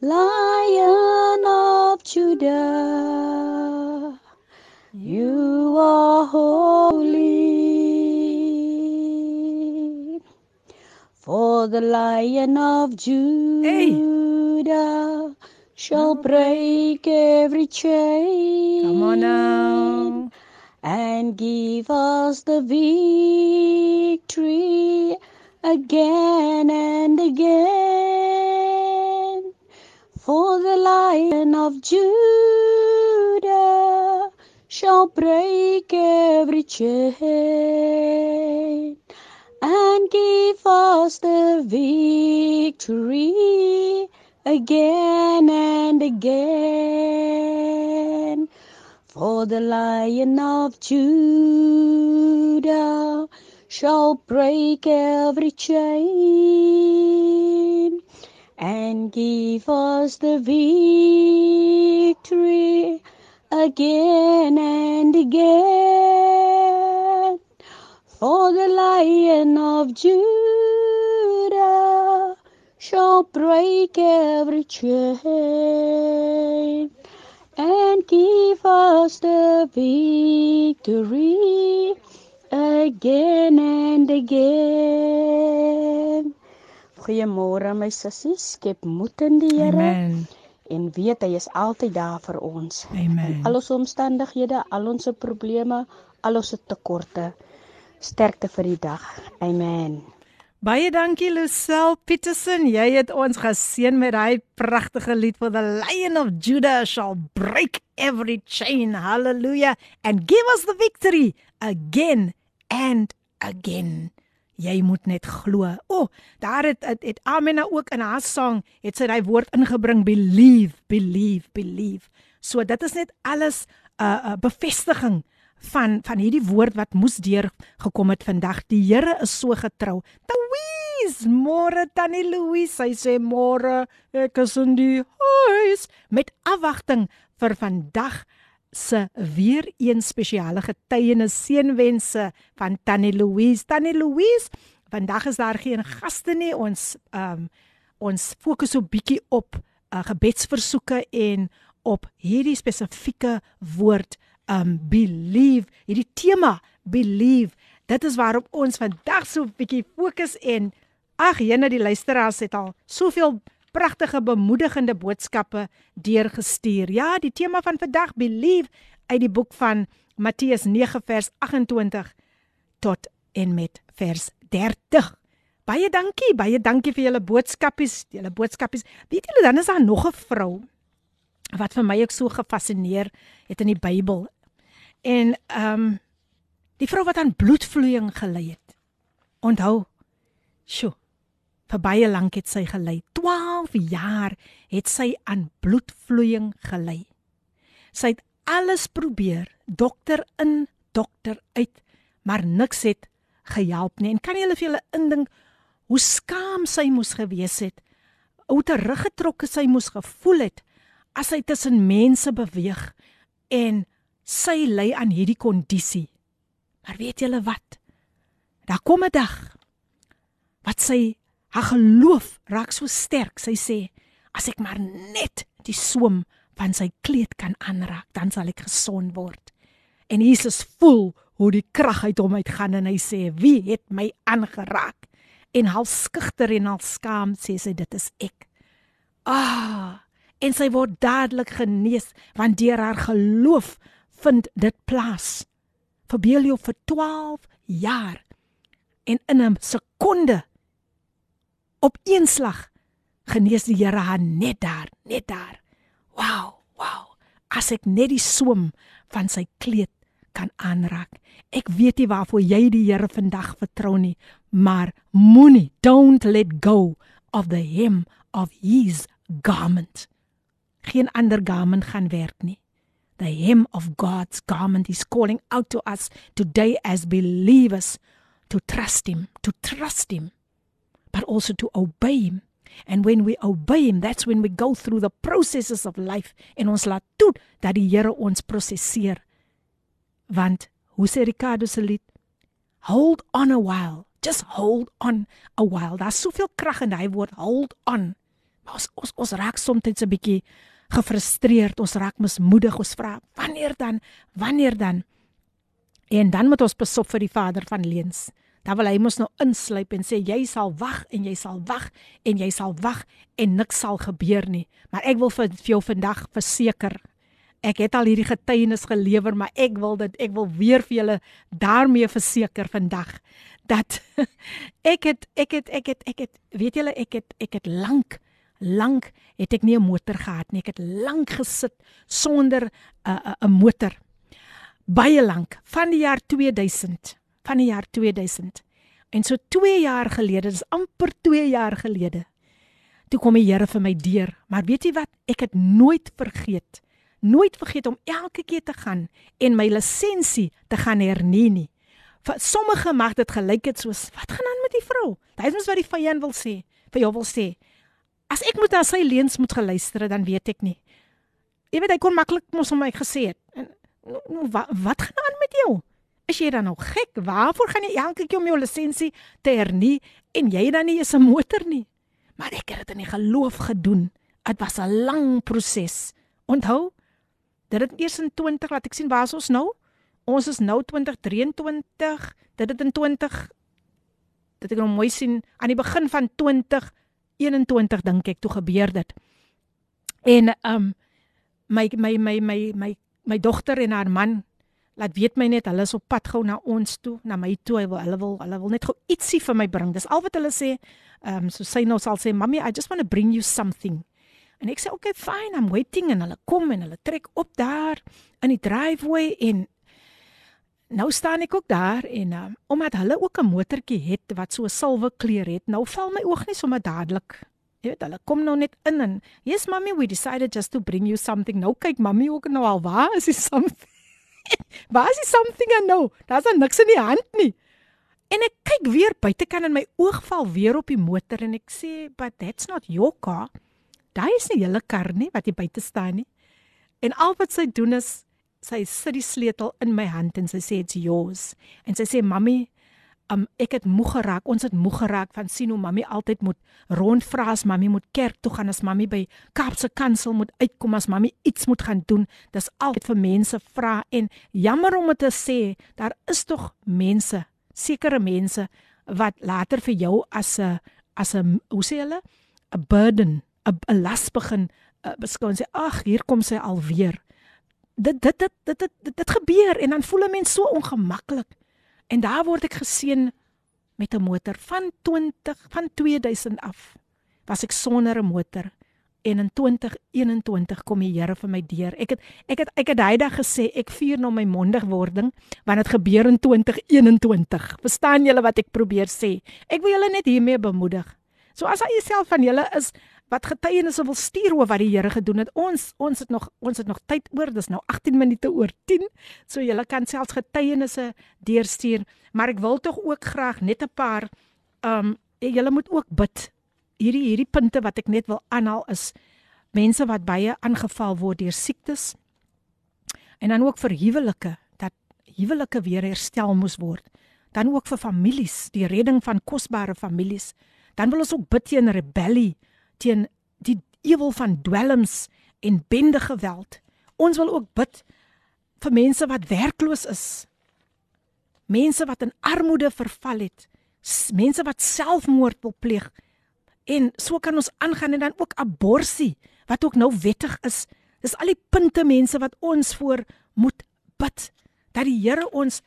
Lion of Judah, you are holy. For the Lion of Judah hey. shall break every chain. Come on now. And give us the victory again and again. For the lion of Judah shall break every chain and give us the victory again and again. For the lion of Judah shall break every chain and give us the victory again and again. For the lion of Judah shall break every chain and give us the victory again and again. Goeiemôre my sissies, skep moed in die Here. Amen. En weet hy is altyd daar vir ons. Amen. In al ons omstandighede, al ons probleme, al ons tekorte. Sterkte vir die dag. Amen. Baie dankie Lucille Petersen. Jy het ons geseën met daai pragtige lied vir the Lion of Judah shall break every chain. Hallelujah and give us the victory again and again. Jy moet net glo. O, oh, daar het het, het Amena ook in haar sang het sy daai woord ingebring believe, believe, believe. So dit is net alles 'n uh, uh, bevestiging van van hierdie woord wat moes deur gekom het vandag. Die Here is so getrou. Louise, môre tannie Louise, sy sê môre ek is in die huis met afwagting vir vandag se weer een spesiale getuienis seënwense van tannie Louise. Tannie Louise, vandag is daar geen gaste nie. Ons ehm um, ons fokus so bietjie op uh, gebedsversoeke en op hierdie spesifieke woord um believe. Hierdie tema believe. Dit is waarop ons vandag so 'n bietjie fokus en ag jene die luisteraars het al soveel pragtige bemoedigende boodskappe deurgestuur. Ja, die tema van vandag believe uit die boek van Matteus 9 vers 28 tot en met vers 30. Baie dankie, baie dankie vir julle boodskapies, julle boodskapies. Weet julle dan is daar nog 'n vrou wat vir my ook so gefassineer het in die Bybel. En ehm um, die vrou wat aan bloedvloeiing gely het. Onthou, sjo. Vir baie lank het sy gely. 12 jaar het sy aan bloedvloeiing gely. Sy het alles probeer, dokter in, dokter uit, maar niks het gehelp nie. En kan jy hulle vir julle indink hoe skaam sy moes gewees het? Hoe teruggetrokke sy moes gevoel het as sy tussen mense beweeg en sy ly aan hierdie kondisie. Maar weet julle wat? Daar kom 'n dag wat sy haar geloof raak so sterk. Sy sê as ek maar net die soem van sy kleed kan aanraak, dan sal ek gesond word. En Jesus voel hoe die krag uit hom uitgaan en hy sê, "Wie het my aangeraak?" En half skugter en half skaam sê sy, "Dit is ek." Ah, en sy word dadelik genees want deur haar geloof vind dit plaas. Verbeel jou vir 12 jaar en in 'n sekonde op een slag genees die Here haar net daar, net daar. Wow, wow. As ek net die soem van sy kleed kan aanraak. Ek weet nie waarvoor jy die Here vandag vertrou nie, maar moenie don't let go of the hem of his garment. Geen ander garment gaan werk nie the hem of God's garment is calling out to us today as believers to trust Him, to trust Him, but also to obey Him. And when we obey Him, that's when we go through the processes of life en ons laat toe dat die Here ons prosesseer. Want hoe sê Ricardo se lied? Hold on a while. Just hold on a while. Daar's soveel krag in daai woord hold on. Maar ons ons, ons raak soms 'n bietjie gefrustreerd, ons raak mismoedig, ons vra, wanneer dan? Wanneer dan? En dan moet ons besop vir die Vader van leuns. Dan wil hy mos nou insluip en sê jy sal wag en jy sal wag en jy sal wag en niks sal gebeur nie. Maar ek wil vir, vir jou vandag verseker. Ek het al hierdie getuienis gelewer, maar ek wil dit ek wil weer vir julle daarmee verseker vandag dat ek het ek het ek het ek het weet julle ek het ek het lank lank het ek nie 'n motor gehad nie. Ek het lank gesit sonder 'n uh, 'n uh, motor. Baie lank, van die jaar 2000, van die jaar 2000. En so 2 jaar gelede, dis amper 2 jaar gelede. Toe kom die Here vir my deur, maar weet jy wat? Ek het nooit vergeet, nooit vergeet om elke keer te gaan en my lisensie te gaan hernie nie. Vir sommige mag dit gelyk het soos wat gaan aan met die vrou? Dit is wat die vyand wil sê, vir jou wil sê. As ek moet na sy leuns moet geluister, dan weet ek nie. Jy weet hy kon maklik mos hom my gesê het. En nou, nou, wat wat gaan aan met jou? Is jy dan nou gek? Waarvoor gaan jy elke keer om jou lisensie te hernie en jy dan nie eens 'n motor nie? Maar ek het dit in die geloof gedoen. Dit was 'n lang proses. Onthou? Dit het eers in 20 laat ek sien waar is ons nou? Ons is nou 2023. Dit het in 20 dit ek nou mooi sien aan die begin van 20 21 dink ek toe gebeur dit. En um my my my my my my dogter en haar man laat weet my net hulle is op pad gou na ons toe, na my toe. Hulle wil hulle wil, hulle wil net gou ietsie vir my bring. Dis al wat hulle sê. Ehm um, so sy nou sal sê, "Mommy, I just want to bring you something." En ek sê, "Okay, fine, I'm waiting." En hulle kom en hulle trek op daar in die driveway en nou staan ek ook daar en um, omdat hulle ook 'n motortjie het wat so 'n silwer kleur het, nou val my oog nie sommer dadelik Jy weet, hulle kom nou net in en yes mommy we decided just to bring you something. Nou kyk mommy ook nou al, waar is die something? waar is die something nou? Daar's dan niks in die hand nie. En ek kyk weer buitekant en my oog val weer op die motor en ek sê, "But that's not your car." Daai is nie julle kar nie wat hier buite staan nie. En al wat sy doen is sy sit die sleutel in my hand en sy sê, "It's yours." En sy sê, "Mommy, um, ek het moeg geraak. Ons het moeg geraak van sien hoe mami altyd moet rondvra as mami moet kerk toe gaan as mami by Kaapse Kansel moet uitkom as mami iets moet gaan doen. Dis altyd vir mense vra en jammer om te sê, daar is tog mense, sekere mense wat later vir jou as 'n as 'n hoe sê hulle 'n burden, 'n las begin uh, beskou en sê ag, hier kom sy alweer. Dit dit dit dit dit, dit gebeur en dan voel 'n mens so ongemaklik. En daar word ek geseën met 'n motor van 20 van 2000 af. Was ek sonder 'n motor en in 2021 kom die Here vir my deur. Ek het ek het ek het hydag gesê ek vier na my mondigwording want dit gebeur in 2021. Verstaan julle wat ek probeer sê? Ek wil julle net hiermee bemoedig. So as jy self van julle is wat getuienisse wil stuur oor wat die Here gedoen het. Ons ons het nog ons het nog tyd oor. Dis nou 18 minute oor 10. So julle kan selfs getuienisse deurstuur, maar ek wil tog ook graag net 'n paar um julle moet ook bid. Hierdie hierdie punte wat ek net wil aanhaal is mense wat baie aangeval word deur siektes. En dan ook vir huwelike dat huwelike weer herstel moes word. Dan ook vir families, die redding van kosbare families. Dan wil ons ook bid teen rebellie teen die ewel van dwelms en bende geweld. Ons wil ook bid vir mense wat werkloos is. Mense wat in armoede verval het. Mense wat selfmoord wil pleeg. En so kan ons aangaan en dan ook abortus wat ook nou wettig is. Dis al die punte mense wat ons voor moet bid dat die Here ons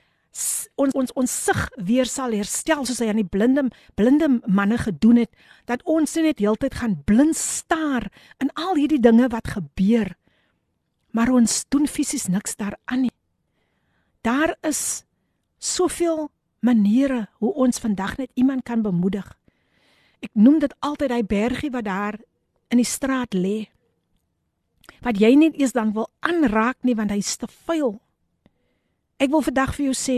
ons ons ons sig weer sal herstel soos hy aan die blinde blinde manne gedoen het dat ons net heeltyd gaan blind staar in al hierdie dinge wat gebeur maar ons doen fisies niks daaraan nie. Daar is soveel maniere hoe ons vandag net iemand kan bemoedig. Ek noem dit altyd hy bergie wat daar in die straat lê wat jy net eers dan wil aanraak nie want hy's te vuil Ek wil vandag vir jou sê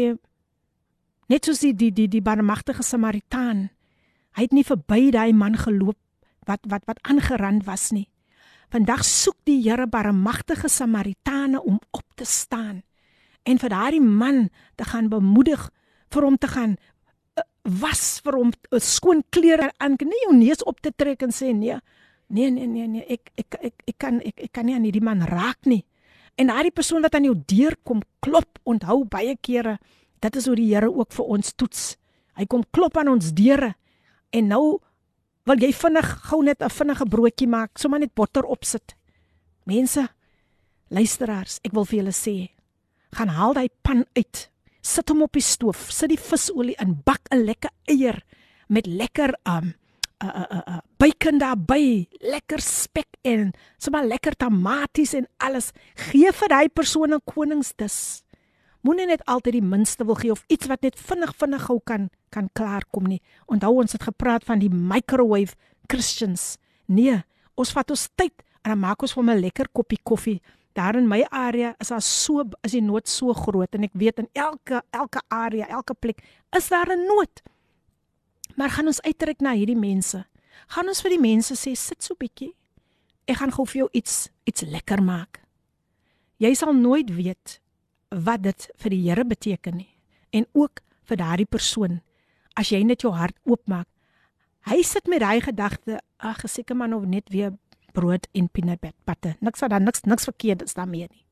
net soos die die die, die barmhartige Samaritaan. Hy het nie verby daai man geloop wat wat wat aangerand was nie. Vandag soek die Here barmhartige Samaritane om op te staan en vir daardie man te gaan bemoedig vir hom te gaan uh, was vir hom uh, skoon klere aan, nie jou neus op te trek en sê nee. Nee nee nee nee, ek ek ek ek kan ek, ek kan nie aan hierdie man raak nie. En daai persoon wat aan jou deur kom klop, onthou baie kere, dit is hoe die Here ook vir ons toets. Hy kom klop aan ons deure. En nou wil jy vinnig gou net 'n vinnige broodjie maak, sommer net botter opsit. Mense, luisteraars, ek wil vir julle sê, gaan haal daai pan uit. Sit hom op die stoof, sit die visolie in, bak 'n lekker eier met lekker um uh uh uh, uh bacon daarby, lekker spek en sommer lekker tamaties en alles. Gee vir daai persoon 'n koningsdis. Moenie net altyd die minste wil gee of iets wat net vinnig vinnig gou kan kan klaarkom nie. Onthou ons het gepraat van die microwave Christians. Nee, ons vat ons tyd en dan maak ons vir 'n lekker koppie koffie. Daar in my area is daar so is die nood so groot en ek weet in elke elke area, elke plek is daar 'n nood. Maar gaan ons uitreik na hierdie mense. Gaan ons vir die mense sê sit so bietjie. Ek gaan gou vir jou iets iets lekker maak. Jy sal nooit weet wat dit vir die Here beteken nie en ook vir daardie persoon as jy net jou hart oopmaak. Hy sit met daai gedagte, ag, seker maar nou net weer brood en peanut butter. Niks wat dan niks niks verkeerd is daarmee nie.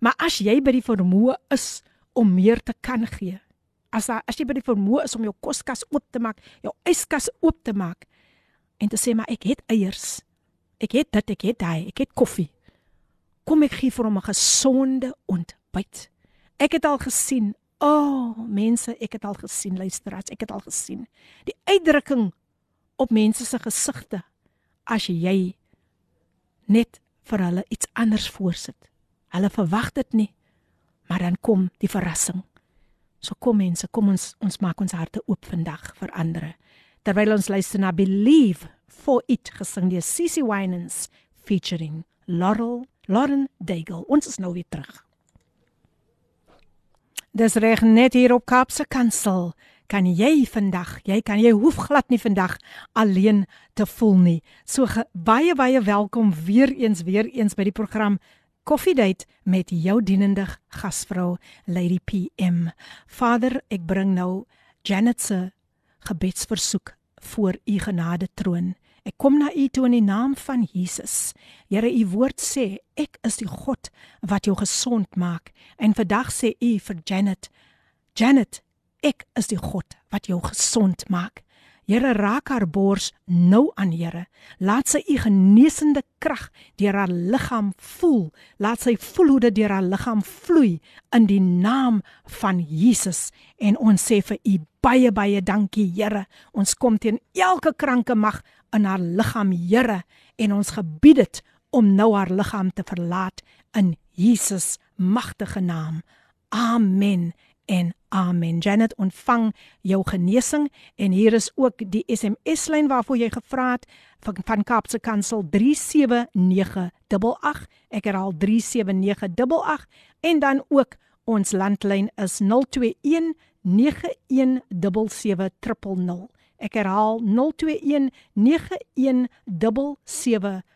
Maar as jy by die vermoë is om meer te kan gee, as daar as jy by die vermoë is om jou koskas oop te maak, jou yskas oop te maak en te sê maar ek het eiers. Ek het dit, ek het daai, ek het koffie. Kom ek gee vir hom 'n gesonde ontbyt. Ek het al gesien. O, oh, mense, ek het al gesien, luisteraars, ek het al gesien. Die uitdrukking op mense se gesigte as jy net vir hulle iets anders voorsit. Hulle verwag dit nie, maar dan kom die verrassing. So kom mense, kom ons ons maak ons harte oop vandag vir ander. Terwyl ons luister na Believe for It gesing deur Cici Winans featuring Laurel Lauren Daigle. Ons is nou weer terug. Dis reg net hier op Kaapse Kansel. Kan jy vandag, jy kan jy hoef glad nie vandag alleen te voel nie. So baie baie welkom weer eens weer eens by die program Coffee Date met jou dienende gasvrou Lady PM. Vader, ek bring nou Janet se gebedsversoek voor u genade troon. Ek kom na u toe in die naam van Jesus. Here, u woord sê ek is die God wat jou gesond maak. En vandag sê u vir Janet, Janet, ek is die God wat jou gesond maak. Here raak haar bors nou aan Here. Laat sy u genesende krag deur haar liggaam voel. Laat sy voel hoe dit deur haar liggaam vloei in die naam van Jesus. En ons sê vir u baie baie dankie Here. Ons kom teen elke kranke mag in haar liggaam, Here, en ons gebied dit om nou haar liggaam te verlaat in Jesus magtige naam. Amen. En amen. Janet ontvang jou genesing en hier is ook die SMS lyn waarvoor jy gevra het van, van Kaapse Kansel 37988. Ek herhaal 37988 en dan ook ons landlyn is 021 9177000. Ek herhaal 021 9177000.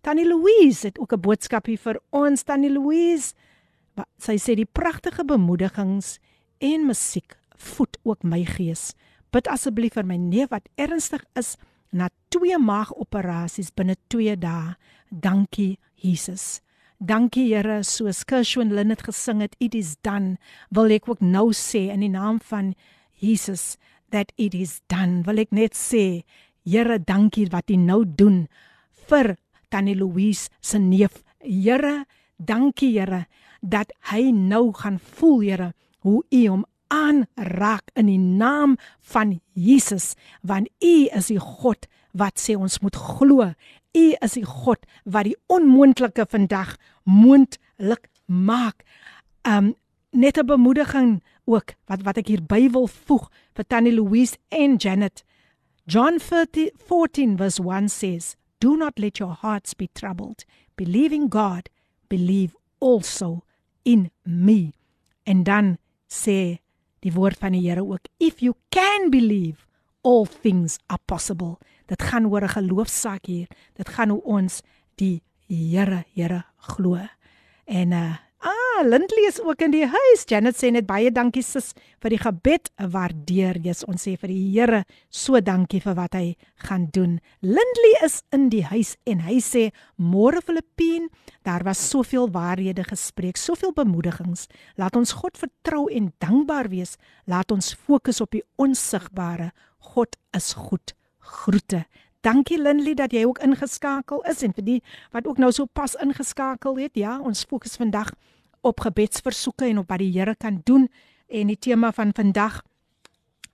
Tannie Louise het ook 'n boodskap hier vir ons Tannie Louise. Sy sê die pragtige bemoedigings en musiek voed ook my gees. Bid asseblief vir my neef wat ernstig is na twee maagoperasies binne 2 dae. Dankie Jesus. Dankie Here, soos Kershwin Lynn het gesing het, it is done. Wil ek ook nou sê in die naam van Jesus that it is done. Wil ek net sê, Here, dankie wat U nou doen vir Tannie Louise se neef. Here, dankie Here dat hy nou gaan voel, Here, hoe U hom aanraak in die naam van Jesus, want U is die God wat sê ons moet glo. U is die God wat die onmoontlike vandag moontlik maak. Um net 'n bemoediging ook wat wat ek hier by wil voeg vir Tannie Louise en Janet. John 30, 14 verse 1 says, "Do not let your hearts be troubled. Believe in God, believe also in me." En dan sê die woord van die Here ook, "If you can believe, all things are possible." Dit gaan oor 'n geloofsaak hier. Dit gaan hoe ons die Here, Here glo. En uh Ah, Lindley is ook in die huis. Janet sê net baie dankie sis vir die gebed. Waardeer jy ons sê vir die Here so dankie vir wat hy gaan doen. Lindley is in die huis en hy sê môre Filippien, daar was soveel waarhede gespreek, soveel bemoedigings. Laat ons God vertrou en dankbaar wees. Laat ons fokus op die onsigbare. God is goed. Groete. Dankie Lindley dat jy ook ingeskakel is en vir die wat ook nou so pas ingeskakel het. Ja, ons fokus vandag op gebedsversoeke en op wat die Here kan doen en die tema van vandag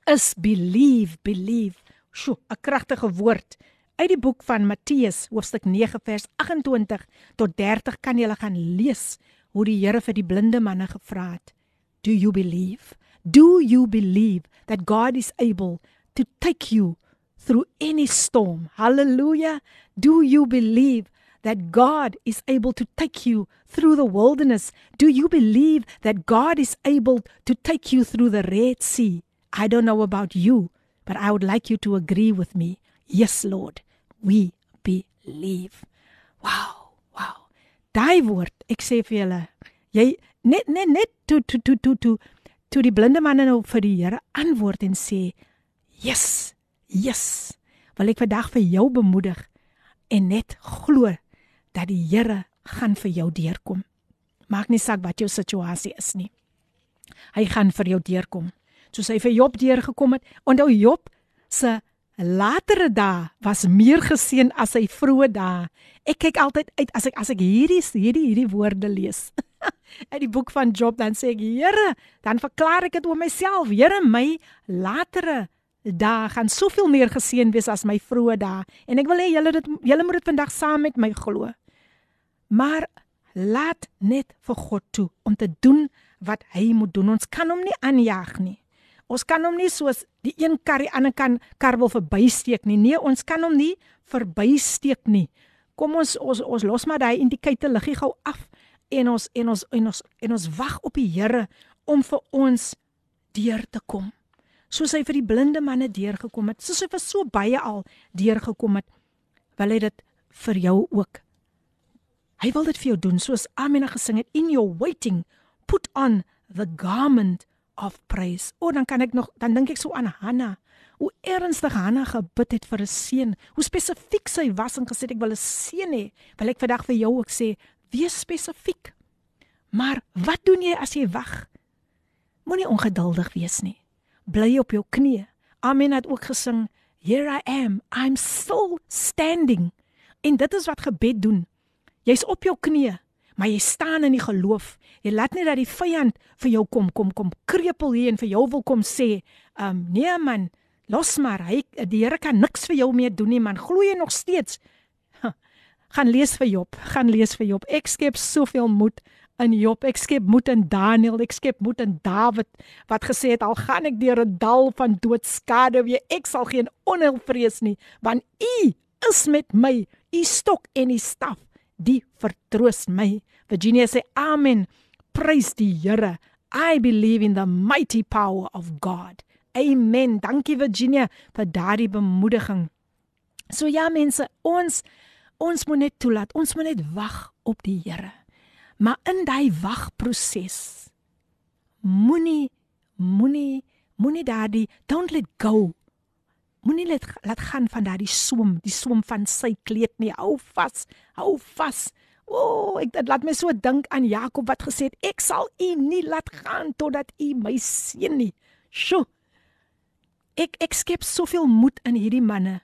is believe, believe. Sjoe, 'n kragtige woord. Uit die boek van Matteus hoofstuk 9 vers 28 tot 30 kan jy gaan lees hoe die Here vir die blinde manne gevra het. Do you believe? Do you believe that God is able to take you through any storm. Hallelujah. Do you believe that God is able to take you through the wilderness? Do you believe that God is able to take you through the Red Sea? I don't know about you, but I would like you to agree with me. Yes, Lord, we believe. Wow, wow. Daai woord, ek sê vir julle, jy net net net toe toe toe toe toe toe die blinde man nou vir die Here antwoord en sê, "Yes." Yes. Wil ek vandag vir jou bemoedig en net glo dat die Here gaan vir jou deurkom. Maak nie saak wat jou situasie is nie. Hy gaan vir jou deurkom. Soos hy vir Job deurgekom het. Onthou Job se latere dae was meer geseën as sy vroeë dae. Ek kyk altyd uit as ek as ek hierdie hierdie hierdie woorde lees. uit die boek van Job dan sê ek Here, dan verklaar ek dit oor myself. Here, my latere dae gaan soveel meer geseën wees as my vroeë dae. En ek wil hê julle dit julle moet dit vandag saam met my glo. Maar laat net vir God toe om te doen wat hy moet doen. Ons kan hom nie aanjaag nie. Ons kan hom nie soos die een kar die ander kan kar wil verbysteek nie. Nee, ons kan hom nie verbysteek nie. Kom ons ons ons los maar daai indikator liggie gou af en ons en ons en ons en ons wag op die Here om vir ons deur te kom. Soos hy vir die blinde manne deurgekom het, soos hy vir so baie al deurgekom het, wil hy dit vir jou ook. Hy wil dit vir jou doen soos Amina gesing het in your waiting put on the garment of praise. O dan kan ek nog dan dink ek so aan Hanna. Hoe ernstig Hanna gebid het vir 'n seun. Hoe spesifiek sy was en gesê ek wil 'n seun hê. Wil ek vandag vir jou ook sê, Wees spesifiek. Maar wat doen jy as jy wag? Moenie ongeduldig wees nie. Bly op jou knieë. Amen het ook gesing, Here I am, I'm still standing. En dit is wat gebed doen. Jy's op jou knieë, maar jy staan in die geloof. Jy laat nie dat die vyand vir jou kom kom kom krepel hier en vir jou wil kom sê, um nee man, los maar. Hy die Here kan niks vir jou meer doen nie man. Glo jy nog steeds? gaan lees vir Job, gaan lees vir Job. Ek skep soveel moed in Job. Ek skep moed in Daniel, ek skep moed in Dawid wat gesê het al gaan ek deur 'n dal van doodskade, wie ek sal geen onheil vrees nie, want U is met my. U stok en U staf, die vertroos my. Virginia sê amen. Prys die Here. I believe in the mighty power of God. Amen. Dankie Virginia vir daardie bemoediging. So ja mense, ons Ons moet net toelaat. Ons moet net wag op die Here. Maar in daai wagproses moenie moenie moenie daardie don't let go. Moenie let laat gaan van daardie swem, die swem van sy kleed nie. Hou vas. Hou vas. O, oh, ek dit laat my so dink aan Jakob wat gesê het ek sal u nie laat gaan totdat u my seën nie. Sjoe. Ek ek skep soveel moed in hierdie manne.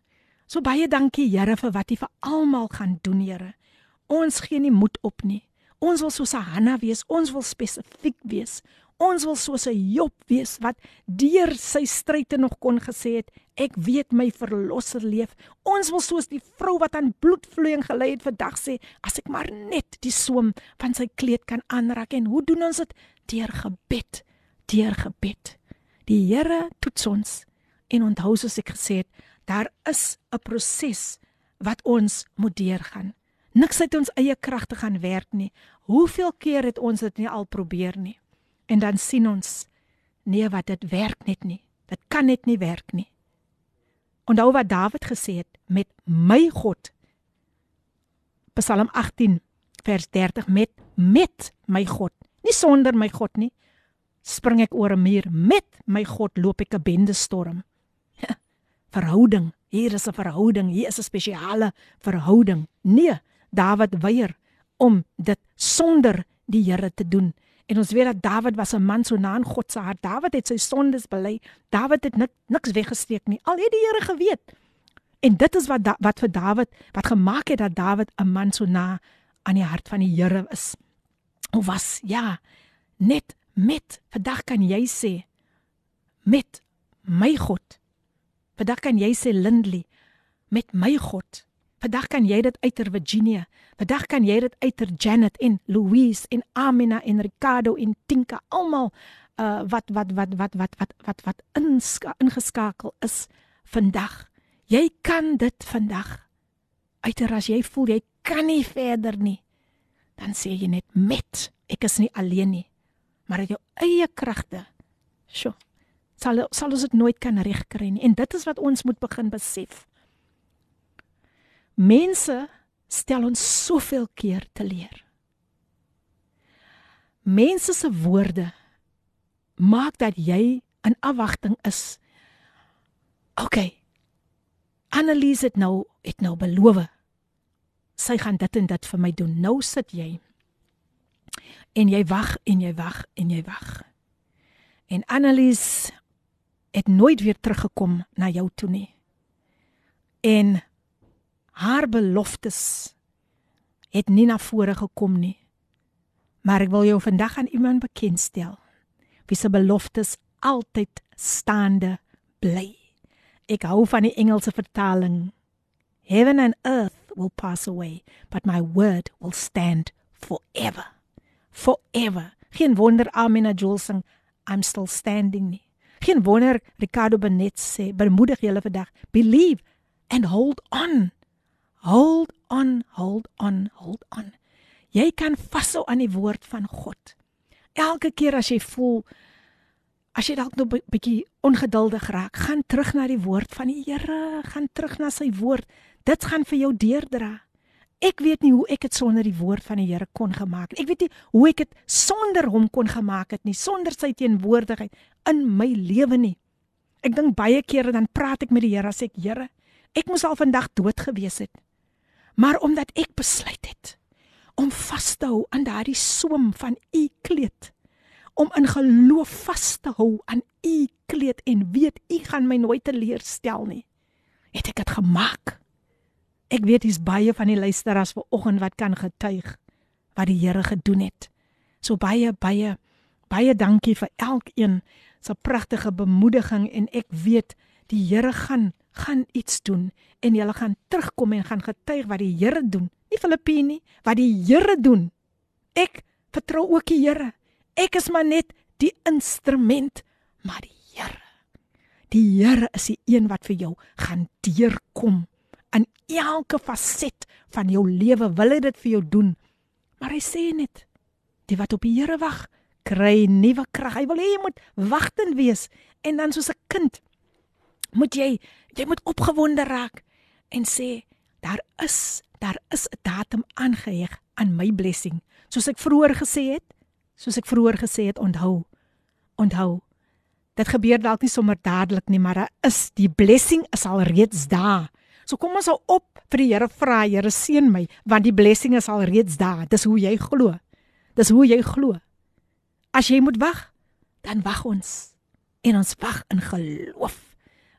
So baie dankie Here vir wat U vir almal gaan doen, Here. Ons gee nie moed op nie. Ons wil soos Hanna wees, ons wil spesifiek wees. Ons wil soos 'n Job wees wat deur sy stryde nog kon gesê het, ek weet my verlosser leef. Ons wil soos die vrou wat aan bloedvloeiing gelei het vandag sê, as ek maar net die soem van sy kleed kan aanraak en hoe doen ons dit? Deur gebed, deur gebed. Die Here toets ons en onthou soos ek gesê het, daar is 'n proses wat ons moet deurgaan. Niks uit ons eie krag te gaan werk nie. Hoeveel keer het ons dit nie al probeer nie? En dan sien ons nee wat dit werk net nie. Dit kan net nie werk nie. Onthou wat Dawid gesê het met my God. Psalm 18 vers 30 met met my God. Nie sonder my God nie. Spring ek oor 'n muur met my God loop ek 'n bende storm verhouding. Hier is 'n verhouding, hier is 'n spesiale verhouding. Nee, Dawid weier om dit sonder die Here te doen. En ons weet dat Dawid was 'n man so na aan God se hart. Dawid het sy sondes bely. Dawid het nik, niks weggesteek nie. Al het die Here geweet. En dit is wat da, wat vir Dawid wat gemaak het dat Dawid 'n man so na aan die hart van die Here is. Of was ja, net met vandag kan jy sê met my God Vandag kan jy sê Lindley met my God. Vandag kan jy dit uiter Virginia. Vandag kan jy dit uiter Janet en Louise en Amina en Ricardo en Tinka almal uh wat wat wat wat wat wat wat wat ingeskakel is vandag. Jy kan dit vandag. Uiter as jy voel jy kan nie verder nie, dan sê jy net met ek is nie alleen nie, maar uit jou eie kragte. Sjoe sal sal ons dit nooit kan regkry nie en dit is wat ons moet begin besef. Mense stel ons soveel keer te leer. Mense se woorde maak dat jy in afwagting is. OK. Annelies het nou het nou beloof. Sy gaan dit en dit vir my doen. Nou sit jy. En jy wag en jy wag en jy wag. En Annelies het nooit weer teruggekom na jou toe nie. En haar beloftes het nie na vore gekom nie. Maar ek wil jou vandag aan iemand bekendstel wie se beloftes altyd staande bly. Ek hou van die Engelse vertaling. Heaven and earth will pass away, but my word will stand forever. Forever. Geen wonder Amina Joel sing I'm still standing nie. Geen wonder Ricardo Benet sê bemoedig julle vandag believe and hold on. Hold on, hold on, hold on. Jy kan vashou aan die woord van God. Elke keer as jy voel as jy dalk nou 'n bietjie ongeduldig raak, gaan terug na die woord van die Here, gaan terug na sy woord. Dit gaan vir jou deurdra. Ek weet nie hoe ek dit sonder die woord van die Here kon gemaak het. Ek weet nie hoe ek dit sonder hom kon gemaak het nie, sonder sy teenwoordigheid in my lewe nie. Ek dink baie kere dan praat ek met die Here as ek Here, ek moes al vandag dood gewees het. Maar omdat ek besluit het om vas te hou aan daardie soem van u kleed, om in geloof vas te hou aan u kleed en weet u gaan my nooit teleurstel nie. Het ek dit gemaak? Ek weet dis baie van die luisteraars vanoggend wat kan getuig wat die Here gedoen het. So baie baie baie dankie vir elkeen se pragtige bemoediging en ek weet die Here gaan gaan iets doen en jy gaan terugkom en gaan getuig wat die Here doen. Nie Filippini, wat die Here doen. Ek vertrou ook die Here. Ek is maar net die instrument, maar die Here. Die Here is die een wat vir jou gaan deurkom in elke faset van jou lewe. Wil hy dit vir jou doen? Maar hy sê net die wat op die Here wag, kry nuwe krag. Hy wil hê jy moet wagtend wees en dan soos 'n kind moet jy jy moet opgewonde raak en sê daar is daar is 'n datum aangeheg aan my blessing. Soos ek vroeër gesê het, soos ek vroeër gesê het, onthou. Onthou. Dit gebeur dalk nie sommer dadelik nie, maar is die blessing is al reeds daar. So kom ons hou op vir die Here vra, Here seën my, want die blessing is al reeds daar. Dis hoe jy glo. Dis hoe jy glo. As jy moet wag, dan wag ons. En ons wag in geloof.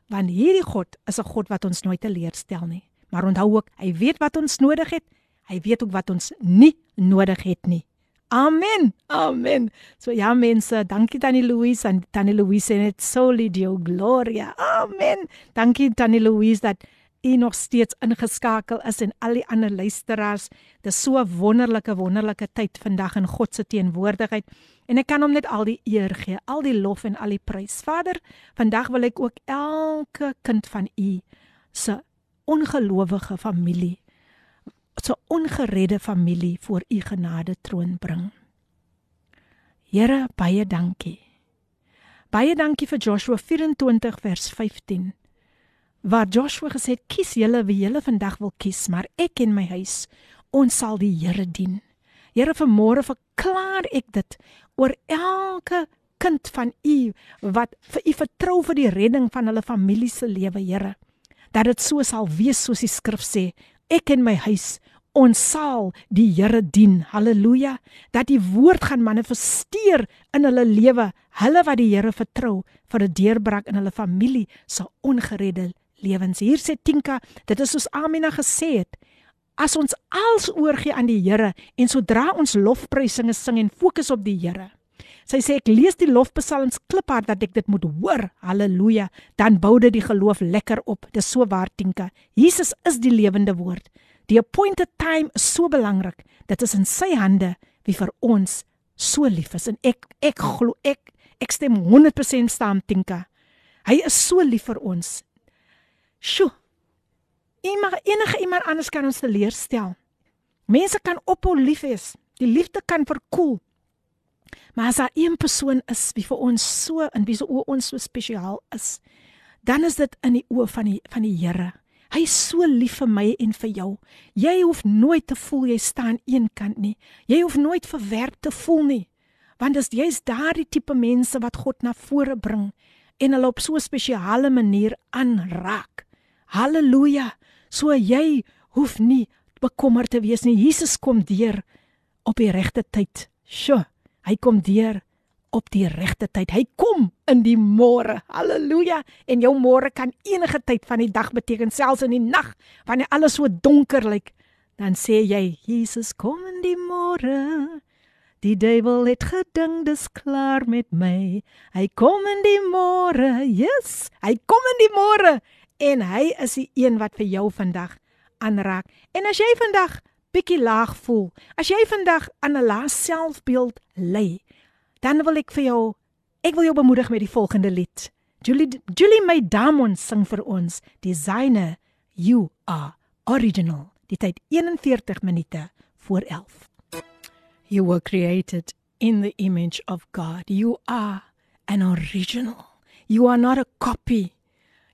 Want hierdie God is 'n God wat ons nooit teleurstel nie. Maar onthou ook, hy weet wat ons nodig het. Hy weet ook wat ons nie nodig het nie. Amen. Amen. So ja mense, dankie Tannie Louise en Tannie Louise en dit soli dio gloria. Amen. Dankie Tannie Louise dat u nog steeds ingeskakel is en al die ander luisteraars. Dis so 'n wonderlike wonderlike tyd vandag in God se teenwoordigheid en ek kan hom net al die eer gee, al die lof en al die prys. Vader, vandag wil ek ook elke kind van u se ongelowige familie so ongeredde familie voor u genade troon bring. Here, baie dankie. Baie dankie vir Joshua 24 vers 15. Waar Joshua gesê het: "Kies julle wie julle vandag wil kies, maar ek en my huis, ons sal die Here dien." Here, vanmôre verklaar ek dit oor elke kind van u wat vir u vertrou vir die redding van hulle familie se lewe, Here. Dat dit so sal wees soos die skrif sê, ek en my huis ons sal die Here dien. Halleluja. Dat die woord gaan manifesteer in hulle lewe. Hulle wat die Here vertrou vir 'n deurbraak in hulle familie se ongeredde lewens. Hier sê Tinka, dit is soos Amina gesê het. As ons als oorgie aan die Here en sodra ons lofprysinge sing en fokus op die Here. Sy sê ek lees die lofpsalms kliphard dat ek dit moet hoor. Halleluja. Dan bou dit die geloof lekker op. Dis so waar Tinka. Jesus is die lewende woord. Die appointed time is so belangrik. Dit is in sy hande wie vir ons so lief is en ek ek glo ek ek stem 100% saam Tinka. Hy is so lief vir ons. Sjoe. Iemand enige iemand anders kan ons teleurstel. Mense kan ophou lief wees. Die liefde kan verkoel. Maar as daar een persoon is wie vir ons so in wie se oë ons so spesiaal is, dan is dit in die oë van die van die Here. Hy is so lief vir my en vir jou. Jy hoef nooit te voel jy staan een kant nie. Jy hoef nooit verwerp te voel nie. Want dis jy's daardie tipe mense wat God na vore bring en hulle op so 'n spesiale manier aanraak. Halleluja. So jy hoef nie bekommerd te wees nie. Jesus kom deur op die regte tyd. Sjoe, hy kom deur op die regte tyd. Hy kom in die môre. Halleluja. En jou môre kan enige tyd van die dag beteken, selfs in die nag, wanneer alles so donker lyk. Dan sê jy, Jesus kom in die môre. Die duiwel het gedink dis klaar met my. Hy kom in die môre. Yes, hy kom in die môre en hy is die een wat vir jou vandag aanraak. En as jy vandag bietjie laag voel, as jy vandag aan 'n lae selfbeeld ly, dan wil ek vir jou ek wil jou bemoedig met die volgende lied. Julie Julie my Damon sing vir ons Designer You Are Original. Die tyd 41 minute voor 11. You were created in the image of God. You are an original. You are not a copy.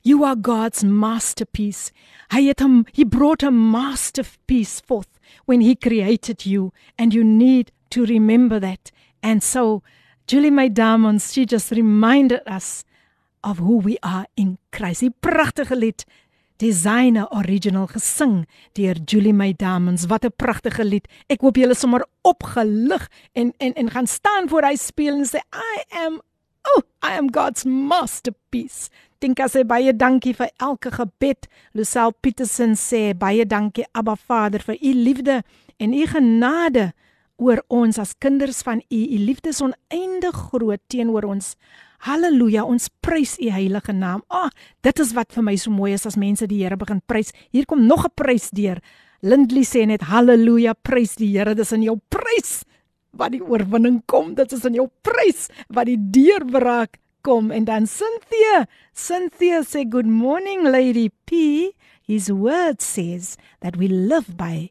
You are God's masterpiece. Hy het hom he brought a masterpiece forth when he created you and you need to remember that. And so Julie May Diamonds she just reminded us of who we are in Christ. Die pragtige lied Designer Original gesing deur Julie May Diamonds. Wat 'n pragtige lied. Ek hoop julle sommer opgelig en en en gaan staan voor hy speel en sê I am oh, I am God's masterpiece. Dink as hy baie dankie vir elke gebed. Lucelle Petersen sê baie dankie Abba Vader vir u liefde en u genade oor ons as kinders van u. U liefde is oneindig groot teenoor ons. Halleluja, ons prys u heilige naam. Ah, oh, dit is wat vir my so mooi is as mense die Here begin prys. Hier kom nog 'n prys deur. Lindley sê net halleluja, prys die Here. Dis in jou prys wat die oorwinning kom. Dit is in jou prys wat die deurbraak kom. En dan Cynthia, Cynthia sê good morning lady P. His word says that we live by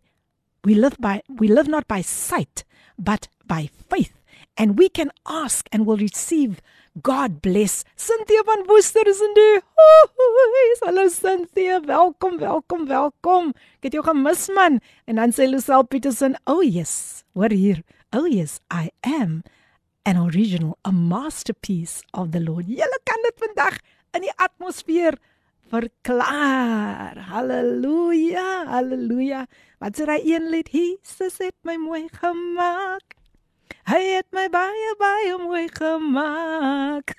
we live by we live not by sight but by faith. And we can ask and will receive God bless. Cynthia van Woester is in die. Hallo Cynthia, welkom, welkom, welkom. Ek het jou gemis man. En dan sê Lucille Petersen, "Oh yes, hoor hier. Oh yes, I am an original, a masterpiece of the Lord." Julle kan dit vandag in die atmosfeer verklaar. Halleluja, halleluja. Wat sê hy een lied? Jesus het my mooi gemaak. Hy het my baie baie mooi gemaak.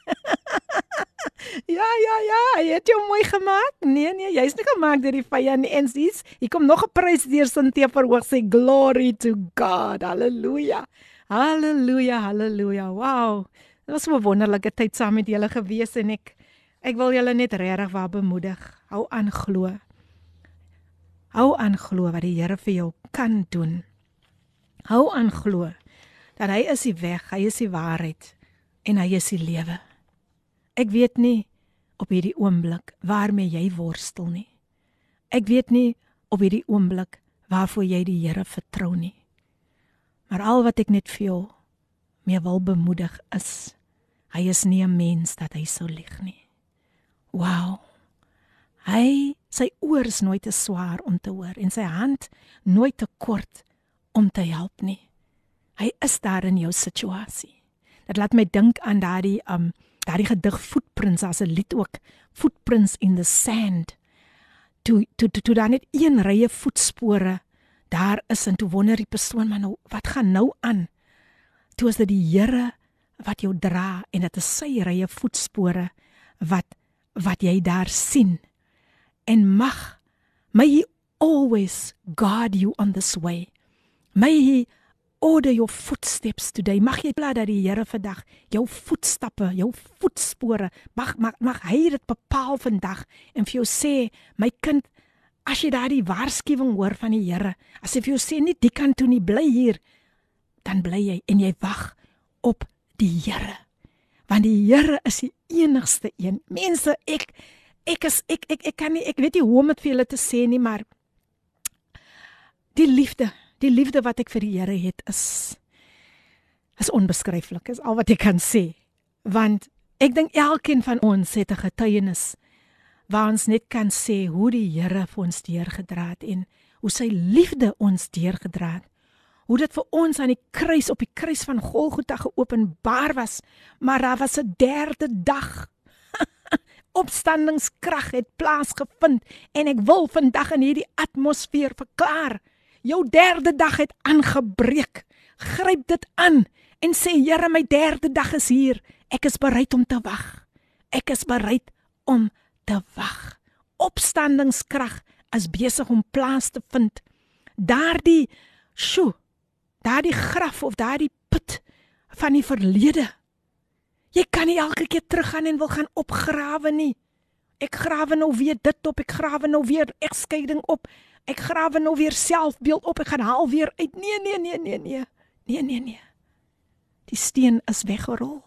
ja, ja, ja, hy het jou mooi gemaak. Nee, nee, jy's nie gemaak deur die vyand nie. En sies, hier kom nog 'n prys deur Sintia verhoog sê glory to God. Halleluja. Halleluja, halleluja. Wow. Dit was 'n wonderlike tyd saam met julle gewees en ek ek wil julle net regtig waar bemoedig. Hou aan glo. Hou aan glo wat die Here vir jou kan doen. Hou aan glo dat hy is die weg, hy is die waarheid en hy is die lewe. Ek weet nie op hierdie oomblik waarmee jy worstel nie. Ek weet nie op hierdie oomblik waarvoor jy die Here vertrou nie. Maar al wat ek net vir jou mee wil bemoedig is hy is nie 'n mens dat hy sou lieg nie. Wow. Hy sy oor is nooit te swaar om te hoor en sy hand nooit te kort om te help nie. Hy is daar in jou situasie. Dit laat my dink aan daardie um daardie gedig Footprints as 'n lied ook, Footprints in the Sand. Toe toe toe, toe daar net een rye voetspore daar is en toe wonder die persoon maar nou wat gaan nou aan? Toe is dit die Here wat jou dra en dit is sy rye voetspore wat wat jy daar sien. En mag may he always guard you on this way. May he order your footsteps today. Mag jy bly dat die Here vandag jou voetstappe, jou voetspore mag mag mag hy dit bepaal vandag en vir jou sê, my kind, as jy daardie waarskuwing hoor van die Here, as hy vir jou sê nie die kant toe nie, bly hier, dan bly jy en jy wag op die Here. Want die Here is die enigste een. Mense, ek ek is ek ek ek kan nie ek weet nie hoe om dit vir julle te sê nie, maar die liefde die liefde wat ek vir die Here het is is onbeskryflik. Is al wat ek kan sê. Want ek dink elkeen van ons het 'n getuienis waar ons net kan sê hoe die Here vir ons deurgedra het en hoe sy liefde ons deurgedra het. Hoe dit vir ons aan die kruis op die kruis van Golgotha geopenbaar was, maar daar was 'n derde dag. Opstandingskrag het plaasgevind en ek wil vandag in hierdie atmosfeer verklaar jou derde dag het aangebreek. Gryp dit aan en sê Here, my derde dag is hier. Ek is bereid om te wag. Ek is bereid om te wag. Opstandingskrag is besig om plaas te vind. Daardie sjo, daardie graf of daardie put van die verlede. Jy kan nie elke keer teruggaan en wil gaan opgrawe nie. Ek grawe nou weer dit op, ek grawe nou weer egskeiding op. Ek grawe nou weer selfbeeld op. Ek gaan haal weer uit. Nee, nee, nee, nee, nee. Nee, nee, nee. Die steen is weggerol.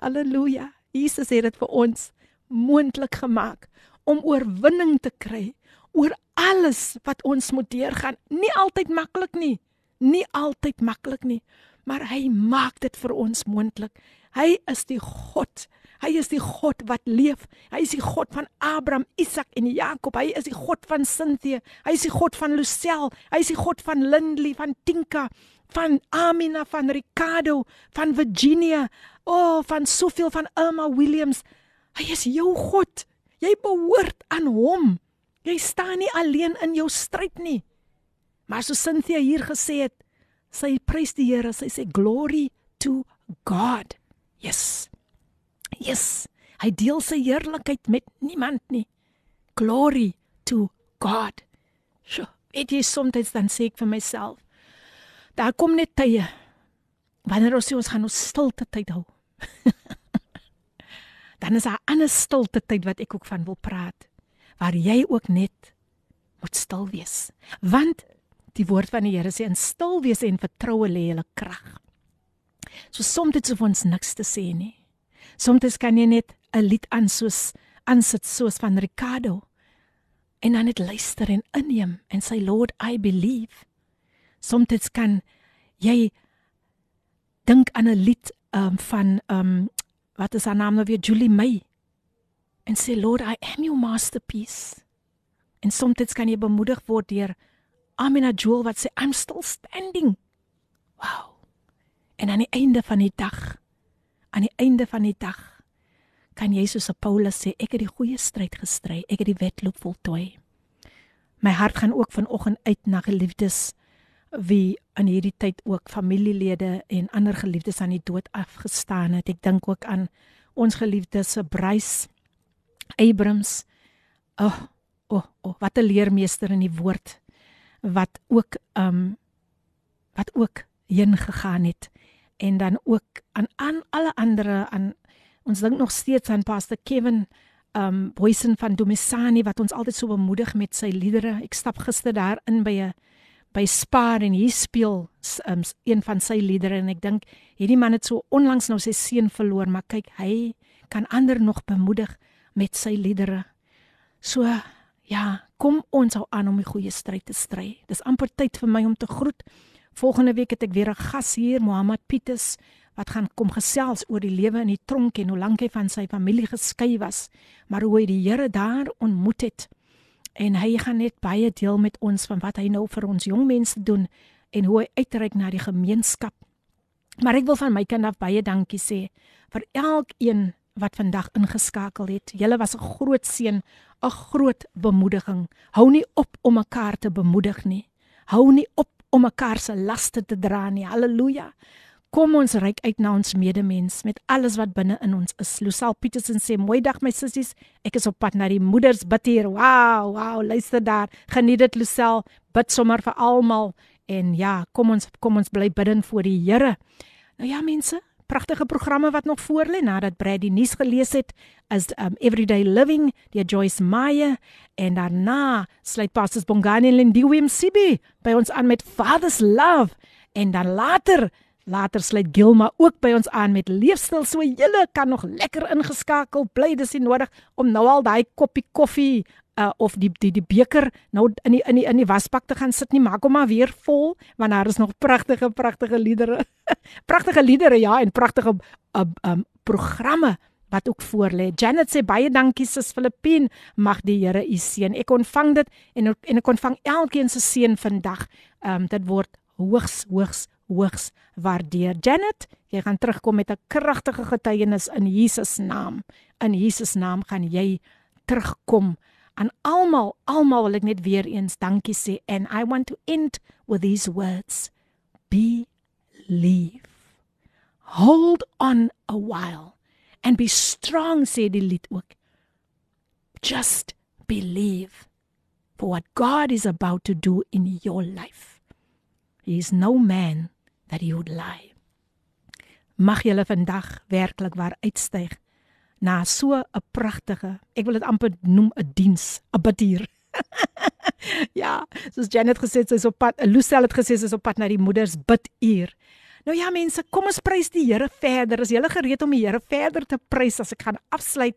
Halleluja. Jesus het dit vir ons moontlik gemaak om oorwinning te kry oor alles wat ons moet deurgaan. Nie altyd maklik nie. Nie altyd maklik nie, maar hy maak dit vir ons moontlik. Hy is die God. Hy is die God wat leef. Hy is die God van Abraham, Isak en Jakob. Hy is die God van Cynthia. Hy is die God van Lucelle. Hy is die God van Lindley, van Tinka, van Amina, van Ricardo, van Virginia. O, oh, van soveel van Irma Williams. Hy is jou God. Jy behoort aan hom. Jy staan nie alleen in jou stryd nie. Maar so Cynthia hier gesê het, sy prys die Here, sy sê glory to God. Yes. Yes. Hy deel sy heerlikheid met niemand nie. Glory to God. So, dit is soms dan sê ek vir myself. Daar kom net tye wanneer ons ons gaan ons stilte tyd hou. dan is daar 'n ander stilte tyd wat ek ook van wil praat waar jy ook net moet stil wees. Want die woord van die Here sê in stil wees en vertroue lê hulle krag. So soms het ons niks te sê nie. Soms kan jy net 'n lied aan soos aansit soos van Ricardo en dan net luister en inneem en sê Lord I believe. Soms kan jy dink aan 'n lied um, van um, wat is haar naam nou weer Julie May en sê Lord I am your masterpiece. En soms kan jy bemoedig word deur Amina Joel wat sê I'm still standing. Wow. En aan die einde van die dag aan die einde van die dag kan jy soos Paulus sê ek het die goeie stryd gestry, ek het die wedloop voltooi. My hart gaan ook vanoggend uit na geliefdes wie in hierdie tyd ook familielede en ander geliefdes aan die dood afgestaan het. Ek dink ook aan ons geliefdes se Bruis Abrams. Oh, oh, oh, wat 'n leermeester in die woord wat ook um wat ook heen gegaan het en dan ook aan aan alle ander aan ons dink nog steeds aan pastor Kevin um Boysen van Domisani wat ons altyd so bemoedig met sy liedere. Ek stap gister daar in by 'n by Spar en hier speel um, een van sy liedere en ek dink hierdie man het so onlangs nou sy seun verloor, maar kyk, hy kan ander nog bemoedig met sy liedere. So ja, kom ons hou aan om die goeie stryd te stry. Dis amper tyd vir my om te groet. Volgende week het ek weer 'n gas hier, Mohammed Pietus, wat gaan kom gesels oor die lewe in die tronk en hoe lank hy van sy familie geskei was, maar hoe hy die Here daar ontmoet het. En hy gaan net baie deel met ons van wat hy nou vir ons jong mense doen en hoe hy uitreik na die gemeenskap. Maar ek wil van my kant af baie dankie sê vir elkeen wat vandag ingeskakel het. Julle was 'n groot seën, 'n groot bemoediging. Hou nie op om mekaar te bemoedig nie. Hou nie op om mekaar se laste te dra nie. Halleluja. Kom ons reik uit na ons medemens met alles wat binne in ons is. Lucille Petersen sê: "Mooi dag my sissies. Ek is op pad na die moeders bid hier. Wow, wow, luister daar. Geniet dit Lucille. Bid sommer vir almal en ja, kom ons kom ons bly bidden voor die Here." Nou ja, mense, pragtige programme wat nog voor lê nadat Brad die nuus gelees het as um, Everyday Living deur Joyce Meyer en daarna sluit Pastors Bongani en Lindiwe Msibi by ons aan met Father's Love en dan later later sluit Gilma ook by ons aan met leefstyl so julle kan nog lekker ingeskakel bly dis nie nodig om nou al daai koppie koffie uh, of die die die beker nou in die in die in die wasbak te gaan sit nie maak hom maar weer vol want daar is nog pragtige pragtige liedere pragtige liedere ja en pragtige uh, um, programme wat ook voor lê. Janet sê baie dankie sis Filippin, mag die Here u seën. Ek ontvang dit en en ek ontvang elkeen se seën vandag. Ehm um, dit word hoogs hoogs hoogs waardeer. Janet, jy gaan terugkom met 'n kragtige getuienis in Jesus naam. In Jesus naam gaan jy terugkom aan almal, almal wil ek net weer eens dankie sê and I want to end with these words. Believe. Hold on a while and be strong sê die lied ook. Just believe for what God is about to do in your life. He is no man that he would lie. mag julle vandag werklik waar uitstyg na so 'n pragtige, ek wil dit amper noem 'n diens, 'n badier. ja, soos Janet gesê het, sy's op pad, Lucille het gesê sy's op pad na die moeders biduur. Nou ja mense, kom ons prys die Here verder. Is julle gereed om die Here verder te prys as ek gaan afsluit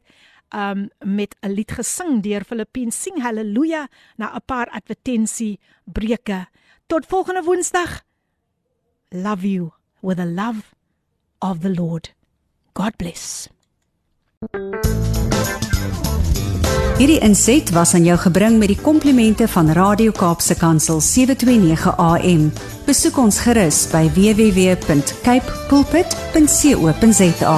um met 'n lied gesing deur Filippine sing haleluja na 'n paar advertensie breuke. Tot volgende Woensdag. Love you with the love of the Lord. God bless. Hierdie inset was aan jou gebring met die komplimente van Radio Kaapse Kansel 729 AM. Besoek ons gerus by www.cape pulpit.co.za.